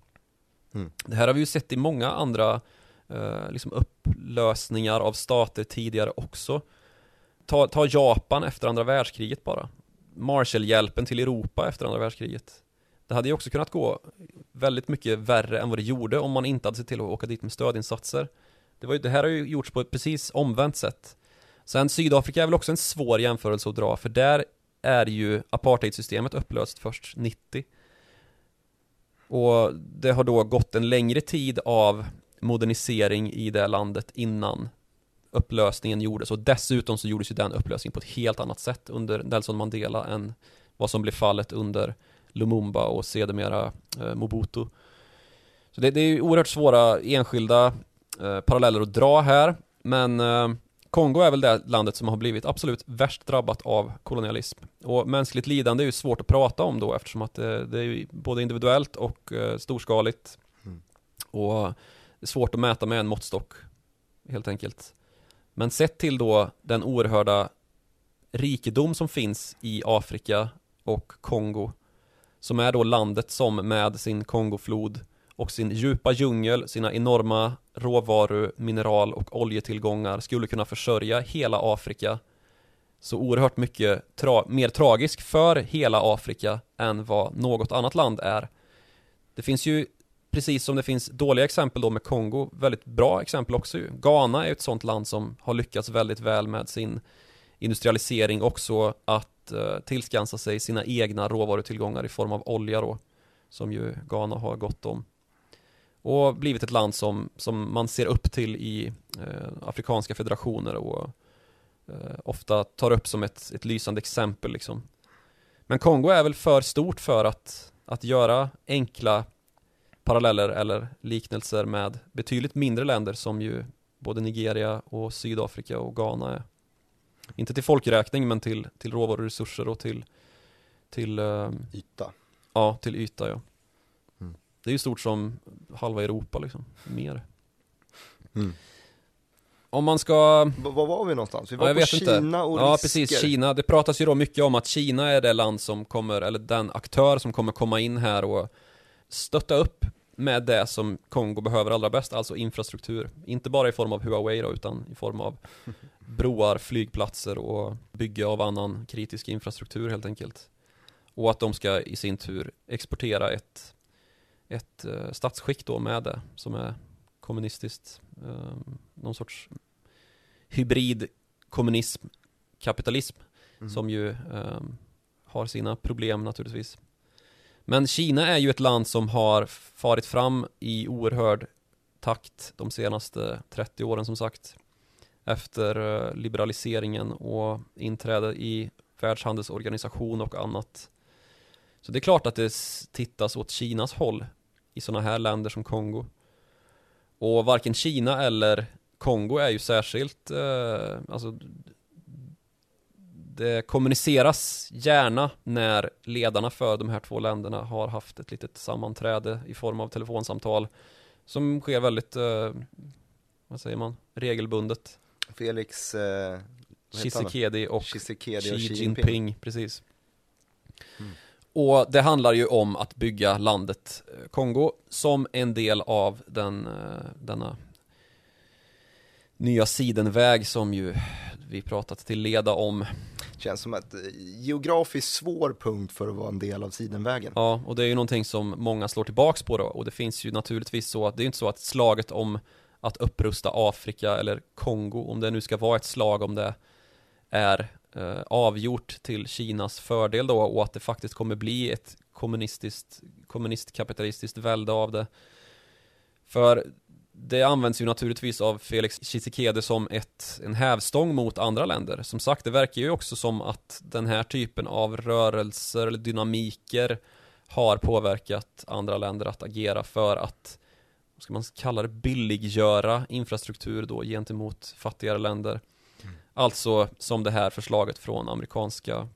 Mm. Det här har vi ju sett i många andra eh, liksom upplösningar av stater tidigare också. Ta, ta Japan efter andra världskriget bara. Marshallhjälpen till Europa efter andra världskriget. Det hade ju också kunnat gå väldigt mycket värre än vad det gjorde om man inte hade sett till att åka dit med stödinsatser. Det, var ju, det här har ju gjorts på ett precis omvänt sätt. Sen Sydafrika är väl också en svår jämförelse att dra, för där är ju apartheidsystemet upplöst först 90. Och det har då gått en längre tid av modernisering i det landet innan upplösningen gjordes och dessutom så gjordes ju den upplösningen på ett helt annat sätt under Nelson Mandela än vad som blev fallet under Lumumba och sedermera eh, Mobutu. Så det, det är ju oerhört svåra enskilda eh, paralleller att dra här, men eh, Kongo är väl det landet som har blivit absolut värst drabbat av kolonialism. Och mänskligt lidande är ju svårt att prata om då eftersom att det, det är både individuellt och eh, storskaligt. Mm. Och det är svårt att mäta med en måttstock, helt enkelt. Men sett till då den oerhörda rikedom som finns i Afrika och Kongo, som är då landet som med sin Kongoflod och sin djupa djungel, sina enorma råvaru, mineral och oljetillgångar skulle kunna försörja hela Afrika så oerhört mycket tra mer tragisk för hela Afrika än vad något annat land är. Det finns ju, precis som det finns dåliga exempel då med Kongo, väldigt bra exempel också ju. Ghana är ett sånt land som har lyckats väldigt väl med sin industrialisering också att eh, tillskansa sig sina egna råvarutillgångar i form av olja då, som ju Ghana har gott om och blivit ett land som, som man ser upp till i eh, afrikanska federationer och eh, ofta tar upp som ett, ett lysande exempel liksom. Men Kongo är väl för stort för att, att göra enkla paralleller eller liknelser med betydligt mindre länder som ju både Nigeria och Sydafrika och Ghana är. Inte till folkräkning men till, till råvaruresurser och till, till eh, Yta. Ja, till yta ja. Det är ju stort som halva Europa liksom, mer. Mm. Om man ska, V- var var vi någonstans? Vi Ja, var jag på Kina inte. och ja risker. precis, Kina, det pratas ju då mycket om att Kina är det land som kommer, eller den aktör som kommer komma in här och stötta upp med det som Kongo behöver allra bäst, alltså infrastruktur. Inte bara i form av Huawei då, utan i form av *laughs* broar, flygplatser och bygge av annan kritisk infrastruktur helt enkelt. Och att de ska i sin tur exportera ett, ett uh, statsskick då med det, som är kommunistiskt. Uh, någon sorts hybrid kommunism, kapitalism, Mm. som ju ehm, har sina problem naturligtvis. Men Kina är ju ett land som har farit fram i oerhörd takt de senaste 30 åren som sagt. Efter eh, liberaliseringen och inträde i världshandelsorganisation och annat. Så det är klart att det tittas åt Kinas håll i sådana här länder som Kongo. Och varken Kina eller Kongo är ju särskilt, eh, alltså det kommuniceras gärna när ledarna för de här två länderna har haft ett litet sammanträde i form av telefonsamtal som sker väldigt, eh, vad säger man, regelbundet. Felix eh? Tshisekedi och och Xi Jinping, Jinping. precis. Mm. Och det handlar ju om att bygga landet eh, Kongo som en del av den, eh, denna nya sidenväg som ju vi pratat till leda om. Känns som ett eh, geografiskt svår punkt för att vara en del av sidenvägen. Ja, och det är ju någonting som många slår tillbaks på då och det finns ju naturligtvis så att det är inte så att slaget om att upprusta Afrika eller Kongo, om det nu ska vara ett slag om det är eh, avgjort till Kinas fördel då och att det faktiskt kommer bli ett kommunistiskt, kommunistkapitalistiskt välde av det. För det används ju naturligtvis av Felix Tshisekedi som ett, en hävstång mot andra länder. Som sagt, det verkar ju också som att den här typen av rörelser eller dynamiker har påverkat andra länder att agera för att, vad ska man kalla det, billiggöra infrastruktur då gentemot fattigare länder. Alltså som det här förslaget från amerikanska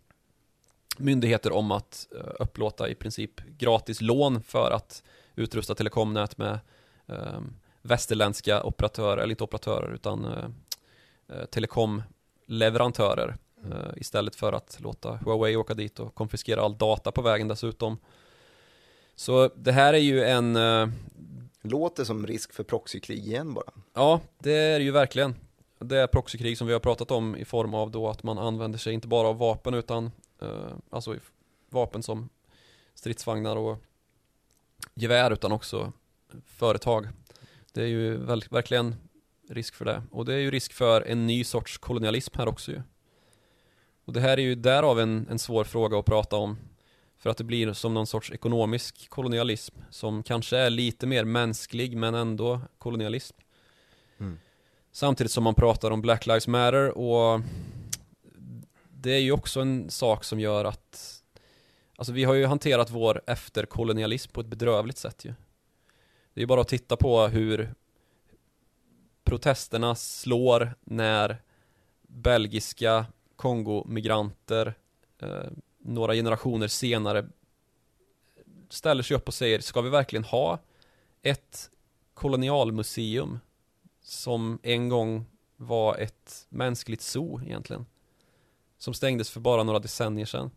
myndigheter om att eh, upplåta i princip gratis lån för att utrusta telekomnät med um, västerländska operatörer, eller inte operatörer utan uh, uh, telekomleverantörer uh, istället för att låta Huawei åka dit och konfiskera all data på vägen dessutom. Så det här är ju en, Låter som risk för proxykrig igen bara. ja det är ju verkligen det är proxykrig som vi har pratat om i form av då att man använder sig inte bara av vapen utan eh, alltså vapen som stridsvagnar och gevär utan också företag. Det är ju verkligen risk för det. Och det är ju risk för en ny sorts kolonialism här också ju. Och det här är ju därav en, en svår fråga att prata om. För att det blir som någon sorts ekonomisk kolonialism som kanske är lite mer mänsklig men ändå kolonialism. Samtidigt som man pratar om Black Lives Matter och det är ju också en sak som gör att Alltså vi har ju hanterat vår efterkolonialism på ett bedrövligt sätt ju. Det är ju bara att titta på hur protesterna slår när belgiska Kongo-migranter eh, några generationer senare ställer sig upp och säger, ska vi verkligen ha ett kolonialmuseum som en gång var ett mänskligt zoo egentligen? Som stängdes för bara några decennier sedan.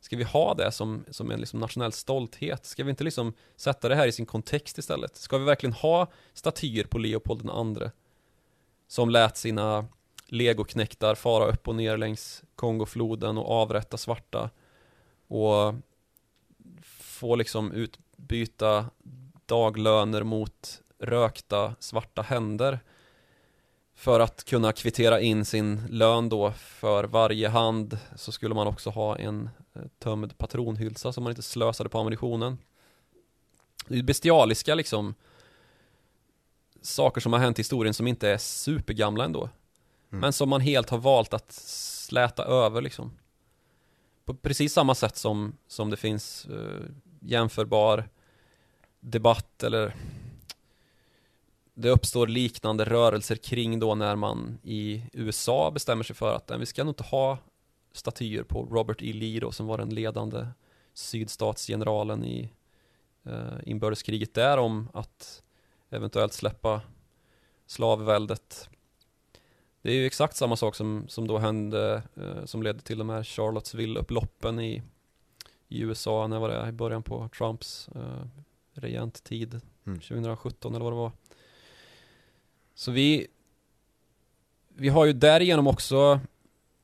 Ska vi ha det som, som en liksom nationell stolthet? Ska vi inte liksom sätta det här i sin kontext istället? Ska vi verkligen ha statyer på Leopold II? Som lät sina legoknektar fara upp och ner längs Kongofloden och avrätta svarta och få liksom utbyta daglöner mot rökta svarta händer för att kunna kvittera in sin lön då för varje hand så skulle man också ha en eh, tömd patronhylsa så man inte slösade på ammunitionen. Det är bestialiska liksom saker som har hänt i historien som inte är supergamla ändå. Mm. Men som man helt har valt att släta över liksom. På precis samma sätt som, som det finns uh, jämförbar debatt eller det uppstår liknande rörelser kring då när man i USA bestämmer sig för att vi ska nog inte ha statyer på Robert E. Lee då som var den ledande sydstatsgeneralen i eh, inbördeskriget där om att eventuellt släppa slavväldet. Det är ju exakt samma sak som, som då hände eh, som ledde till de här Charlottesville-upploppen i, i USA, när var det? I början på Trumps eh, regenttid, mm. 2017 eller vad det var. Så vi, vi har ju därigenom också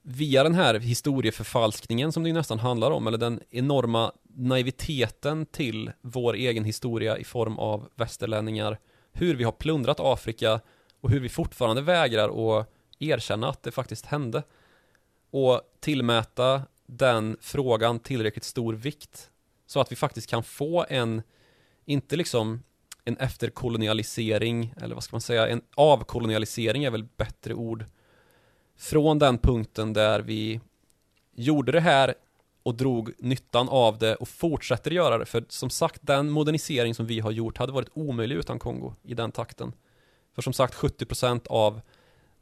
via den här historieförfalskningen som det ju nästan handlar om, eller den enorma naiviteten till vår egen historia i form av västerlänningar, hur vi har plundrat Afrika och hur vi fortfarande vägrar att erkänna att det faktiskt hände. Och tillmäta den frågan tillräckligt stor vikt så att vi faktiskt kan få en, inte liksom en efterkolonialisering, eller vad ska man säga, en avkolonialisering är väl bättre ord. Från den punkten där vi gjorde det här och drog nyttan av det och fortsätter göra det. För som sagt, den modernisering som vi har gjort hade varit omöjlig utan Kongo i den takten. För som sagt, 70% av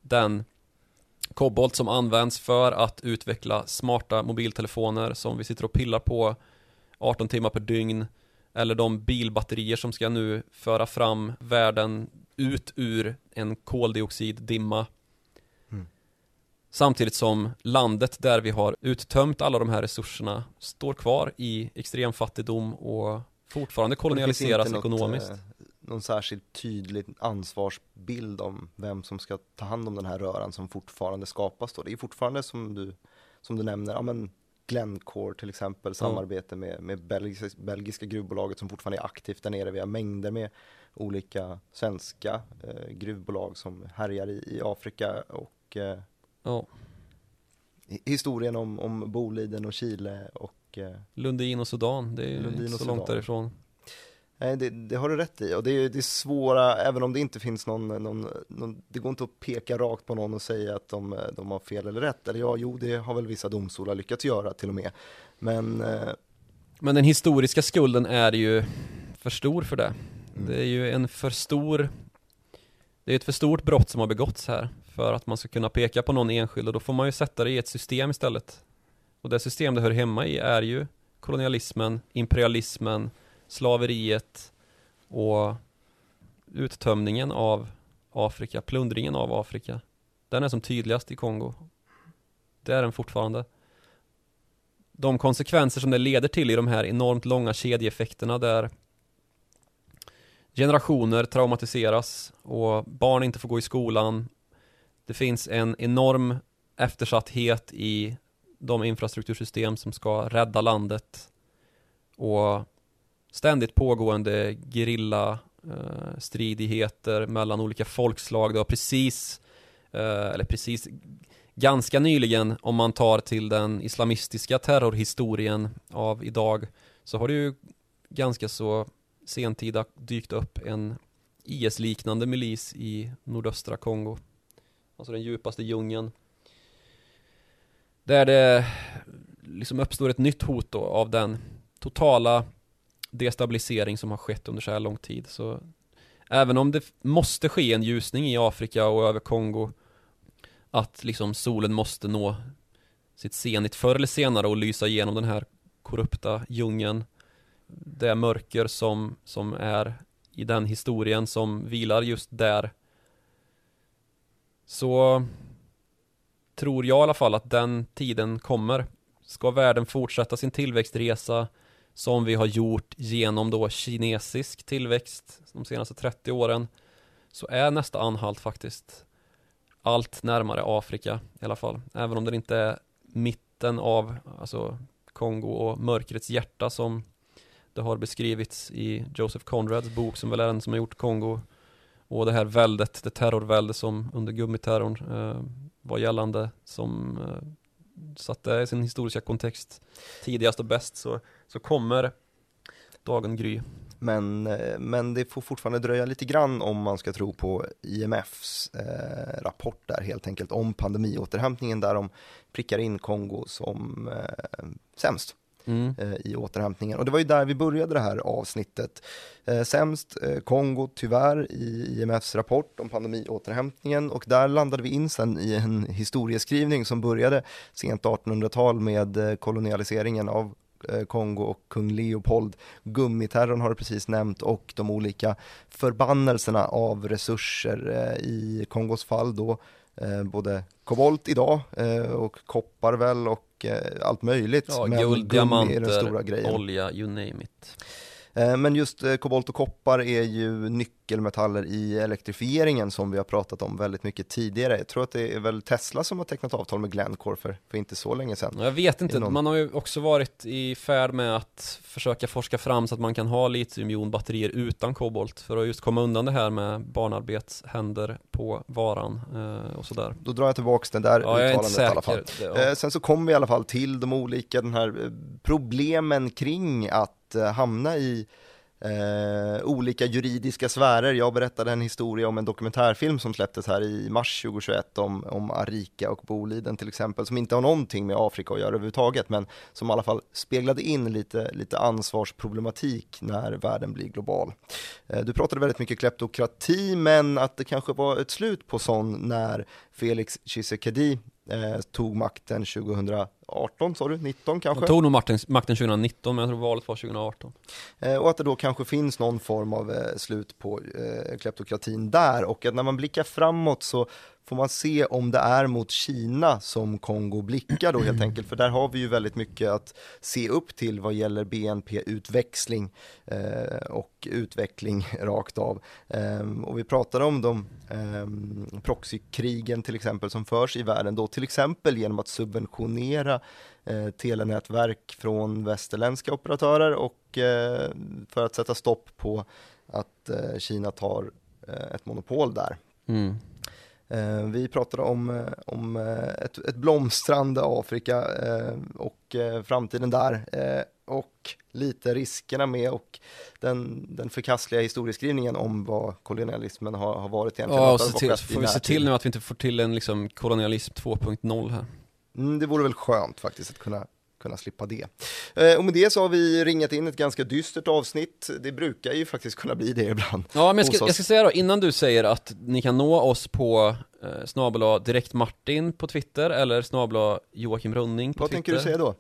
den kobolt som används för att utveckla smarta mobiltelefoner som vi sitter och pillar på 18 timmar per dygn eller de bilbatterier som ska nu föra fram världen ut ur en koldioxiddimma mm. Samtidigt som landet där vi har uttömt alla de här resurserna står kvar i extrem fattigdom och fortfarande kolonialiseras ekonomiskt. Något, eh, någon särskilt tydlig ansvarsbild om vem som ska ta hand om den här röran som fortfarande skapas då. Det är fortfarande som du, som du nämner, ja men Glencore till exempel, samarbete med, med belgiska, belgiska gruvbolaget som fortfarande är aktivt där nere. Vi har mängder med olika svenska eh, gruvbolag som härjar i, i Afrika och eh, ja. historien om, om Boliden och Chile och eh, Lundin och Sudan, det är Lundin inte så långt därifrån. Nej, det, det, har du rätt i och det är, det är svåra, även om det inte finns någon, någon, någon, det går inte att peka rakt på någon och säga att de, de har fel eller rätt. Eller ja, jo, det har väl vissa domstolar lyckats göra till och med. Men, eh... Men den historiska skulden är ju för stor för det. Mm. Det är ju en för stor, det är ett för stort brott som har begåtts här för att man ska kunna peka på någon enskild och då får man ju sätta det i ett system istället. Och det system det hör hemma i är ju kolonialismen, imperialismen, slaveriet och uttömningen av Afrika, plundringen av Afrika. Den är som tydligast i Kongo. Det är den fortfarande. De konsekvenser som det leder till i de här enormt långa kedjeeffekterna där generationer traumatiseras och barn inte får gå i skolan. Det finns en enorm eftersatthet i de infrastruktursystem som ska rädda landet och ständigt pågående gerilla eh, stridigheter mellan olika folkslag. Det har precis, eh, eller precis, ganska nyligen om man tar till den islamistiska terrorhistorien av idag så har det ju ganska så sentida dykt upp en IS-liknande milis i nordöstra Kongo. Alltså den djupaste djungeln. Där det liksom uppstår ett nytt hot då av den totala destabilisering som har skett under så här lång tid. Så Även om det måste ske en ljusning i Afrika och över Kongo Att liksom solen måste nå sitt zenit förr eller senare och lysa igenom den här korrupta djungeln Det mörker som, som är i den historien som vilar just där Så tror jag i alla fall att den tiden kommer Ska världen fortsätta sin tillväxtresa som vi har gjort genom då kinesisk tillväxt de senaste 30 åren så är nästa anhalt faktiskt allt närmare Afrika i alla fall. Även om den inte är mitten av alltså Kongo och mörkrets hjärta som det har beskrivits i Joseph Conrads bok som väl är den som har gjort Kongo och det här väldet, det terrorvälde som under gummiterrorn eh, var gällande som eh, satte sin historiska kontext tidigast och bäst så, så kommer dagen gry. Men, eh, men det får fortfarande dröja lite grann om man ska tro på IMFs eh, rapport där helt enkelt om pandemiåterhämtningen där de prickar in Kongo som eh, sämst. Mm. Eh, i återhämtningen. Och det var ju där vi började det här avsnittet. Eh, sämst eh, Kongo tyvärr i IMFs rapport om pandemiåterhämtningen och där landade vi in sen i en historieskrivning som började sent 1800-tal med eh, kolonialiseringen av Kongo och kung Leopold. Gummiterrorn har du precis nämnt och de olika förbannelserna av resurser eh, i Kongos fall då både kobolt idag och koppar väl och Eh, allt möjligt. Ja, men guld, diamanter, olja, you name it. Eh, men just eh, kobolt och koppar är ju nyckelmetaller i elektrifieringen som vi har pratat om väldigt mycket tidigare. Jag tror att det är väl Tesla som har tecknat avtal med Glencore för, för inte så länge sedan. Jag vet inte, någon... man har ju också varit i färd med att försöka forska fram så att man kan ha litiumjonbatterier utan kobolt för att just komma undan det här med barnarbetshänder på varan eh, och sådär. Då drar jag tillbaks det där ja, uttalandet i alla fall. Det, ja. Sen så kommer vi i alla fall till de olika den här problemen kring att Eh, hamna i eh, olika juridiska sfärer. Jag berättade en historia om en dokumentärfilm som släpptes här i mars 2021 om, om Arika och Boliden till exempel, som inte har någonting med Afrika att göra överhuvudtaget, men som i alla fall speglade in lite, lite ansvarsproblematik när världen blir global. Eh, du pratade väldigt mycket kleptokrati, men att det kanske var ett slut på sån när Felix Tshisekedi eh, tog makten 2018, sa du? 19 kanske? Han tog nog makten, makten 2019, men jag tror valet var 2018. Eh, och att det då kanske finns någon form av eh, slut på eh, kleptokratin där och att när man blickar framåt så får man se om det är mot Kina som Kongo blickar då helt *clears throat* enkelt, för där har vi ju väldigt mycket att se upp till vad gäller BNP-utväxling eh, och utveckling *laughs* rakt av. Eh, och vi pratade om de eh, proxykrigen till exempel som förs i världen då, till exempel genom att subventionera eh, telenätverk från västerländska operatörer och eh, för att sätta stopp på att eh, Kina tar eh, ett monopol där. Mm. Eh, vi pratade om, eh, om ett, ett blomstrande Afrika och framtiden där och lite riskerna med och den, den förkastliga historieskrivningen om vad kolonialismen har, har varit egentligen. Ja, och se till, får vi se till nu att vi inte får till en liksom kolonialism 2.0 här. Mm, det vore väl skönt faktiskt att kunna kunna slippa det. Eh, och med det så har vi ringat in ett ganska dystert avsnitt. Det brukar ju faktiskt kunna bli det ibland. Ja, men jag ska, jag ska säga då, innan du säger att ni kan nå oss på eh, snabela direkt Martin på Twitter eller snabela Joakim Running på Vad Twitter. Vad tänker du säga då?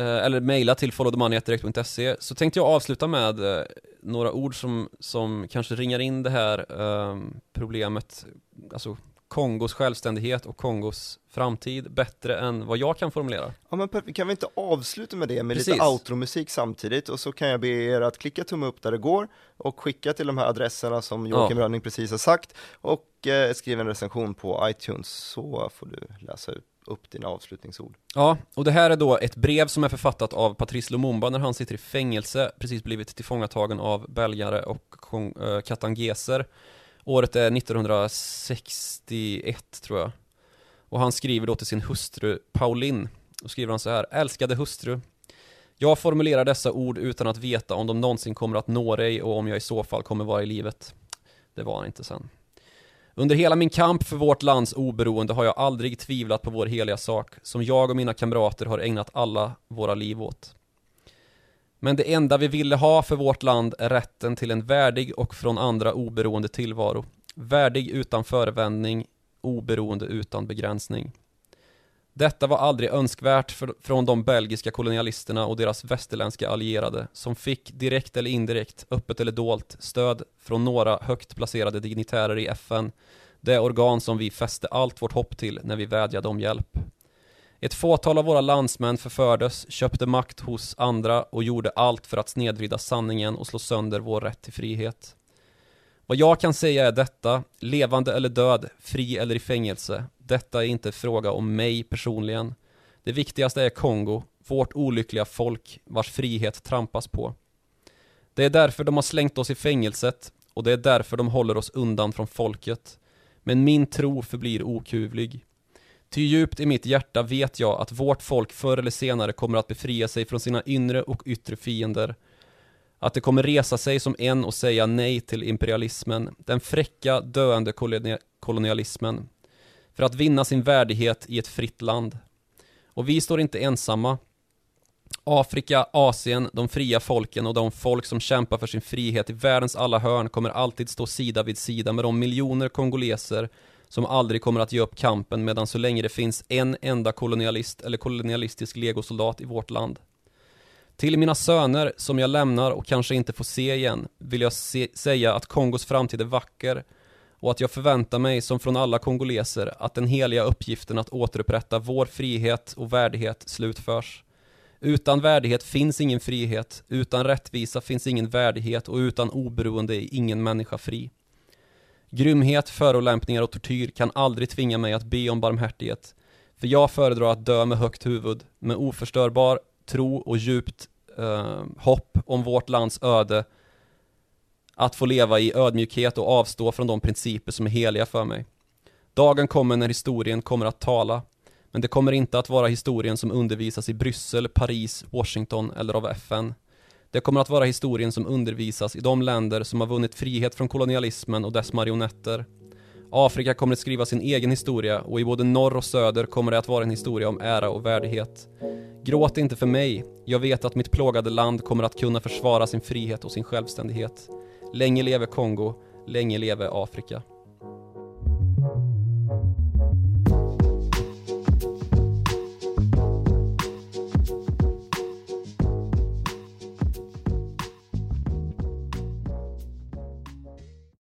Eh, eller mejla till followthemoney.direkt.se så tänkte jag avsluta med eh, några ord som, som kanske ringar in det här eh, problemet, alltså Kongos självständighet och Kongos framtid bättre än vad jag kan formulera. Ja men kan vi inte avsluta med det med Precis. lite outro-musik samtidigt och så kan jag be er att klicka tumme upp där det går och skicka till de här adresserna som Joakim ja. Rönning precis har sagt och eh, skriva en recension på iTunes så får du läsa ut upp dina avslutningsord. Ja, och det här är då ett brev som är författat av Patrice Lumumba när han sitter i fängelse, precis blivit tillfångatagen av belgare och äh, katangeser Året är 1961 tror jag. Och han skriver då till sin hustru Pauline. Då skriver han så här. Älskade hustru. Jag formulerar dessa ord utan att veta om de någonsin kommer att nå dig och om jag i så fall kommer vara i livet. Det var han inte sen. Under hela min kamp för vårt lands oberoende har jag aldrig tvivlat på vår heliga sak, som jag och mina kamrater har ägnat alla våra liv åt. Men det enda vi ville ha för vårt land är rätten till en värdig och från andra oberoende tillvaro. Värdig utan förevändning, oberoende utan begränsning. Detta var aldrig önskvärt för, från de belgiska kolonialisterna och deras västerländska allierade som fick, direkt eller indirekt, öppet eller dolt, stöd från några högt placerade dignitärer i FN, det organ som vi fäste allt vårt hopp till när vi vädjade om hjälp. Ett fåtal av våra landsmän förfördes, köpte makt hos andra och gjorde allt för att snedvrida sanningen och slå sönder vår rätt till frihet. Vad jag kan säga är detta, levande eller död, fri eller i fängelse. Detta är inte fråga om mig personligen. Det viktigaste är Kongo, vårt olyckliga folk, vars frihet trampas på. Det är därför de har slängt oss i fängelset och det är därför de håller oss undan från folket. Men min tro förblir okuvlig. Ty djupt i mitt hjärta vet jag att vårt folk förr eller senare kommer att befria sig från sina inre och yttre fiender. Att det kommer resa sig som en och säga nej till imperialismen, den fräcka, döende kolonialismen. För att vinna sin värdighet i ett fritt land. Och vi står inte ensamma. Afrika, Asien, de fria folken och de folk som kämpar för sin frihet i världens alla hörn kommer alltid stå sida vid sida med de miljoner kongoleser som aldrig kommer att ge upp kampen medan så länge det finns en enda kolonialist eller kolonialistisk legosoldat i vårt land. Till mina söner, som jag lämnar och kanske inte får se igen, vill jag se säga att Kongos framtid är vacker och att jag förväntar mig, som från alla kongoleser, att den heliga uppgiften att återupprätta vår frihet och värdighet slutförs. Utan värdighet finns ingen frihet, utan rättvisa finns ingen värdighet och utan oberoende är ingen människa fri. Grymhet, förolämpningar och tortyr kan aldrig tvinga mig att be om barmhärtighet. För jag föredrar att dö med högt huvud, med oförstörbar tro och djupt eh, hopp om vårt lands öde. Att få leva i ödmjukhet och avstå från de principer som är heliga för mig. Dagen kommer när historien kommer att tala. Men det kommer inte att vara historien som undervisas i Bryssel, Paris, Washington eller av FN. Det kommer att vara historien som undervisas i de länder som har vunnit frihet från kolonialismen och dess marionetter. Afrika kommer att skriva sin egen historia och i både norr och söder kommer det att vara en historia om ära och värdighet. Gråt inte för mig, jag vet att mitt plågade land kommer att kunna försvara sin frihet och sin självständighet. Länge leve Kongo, länge leve Afrika.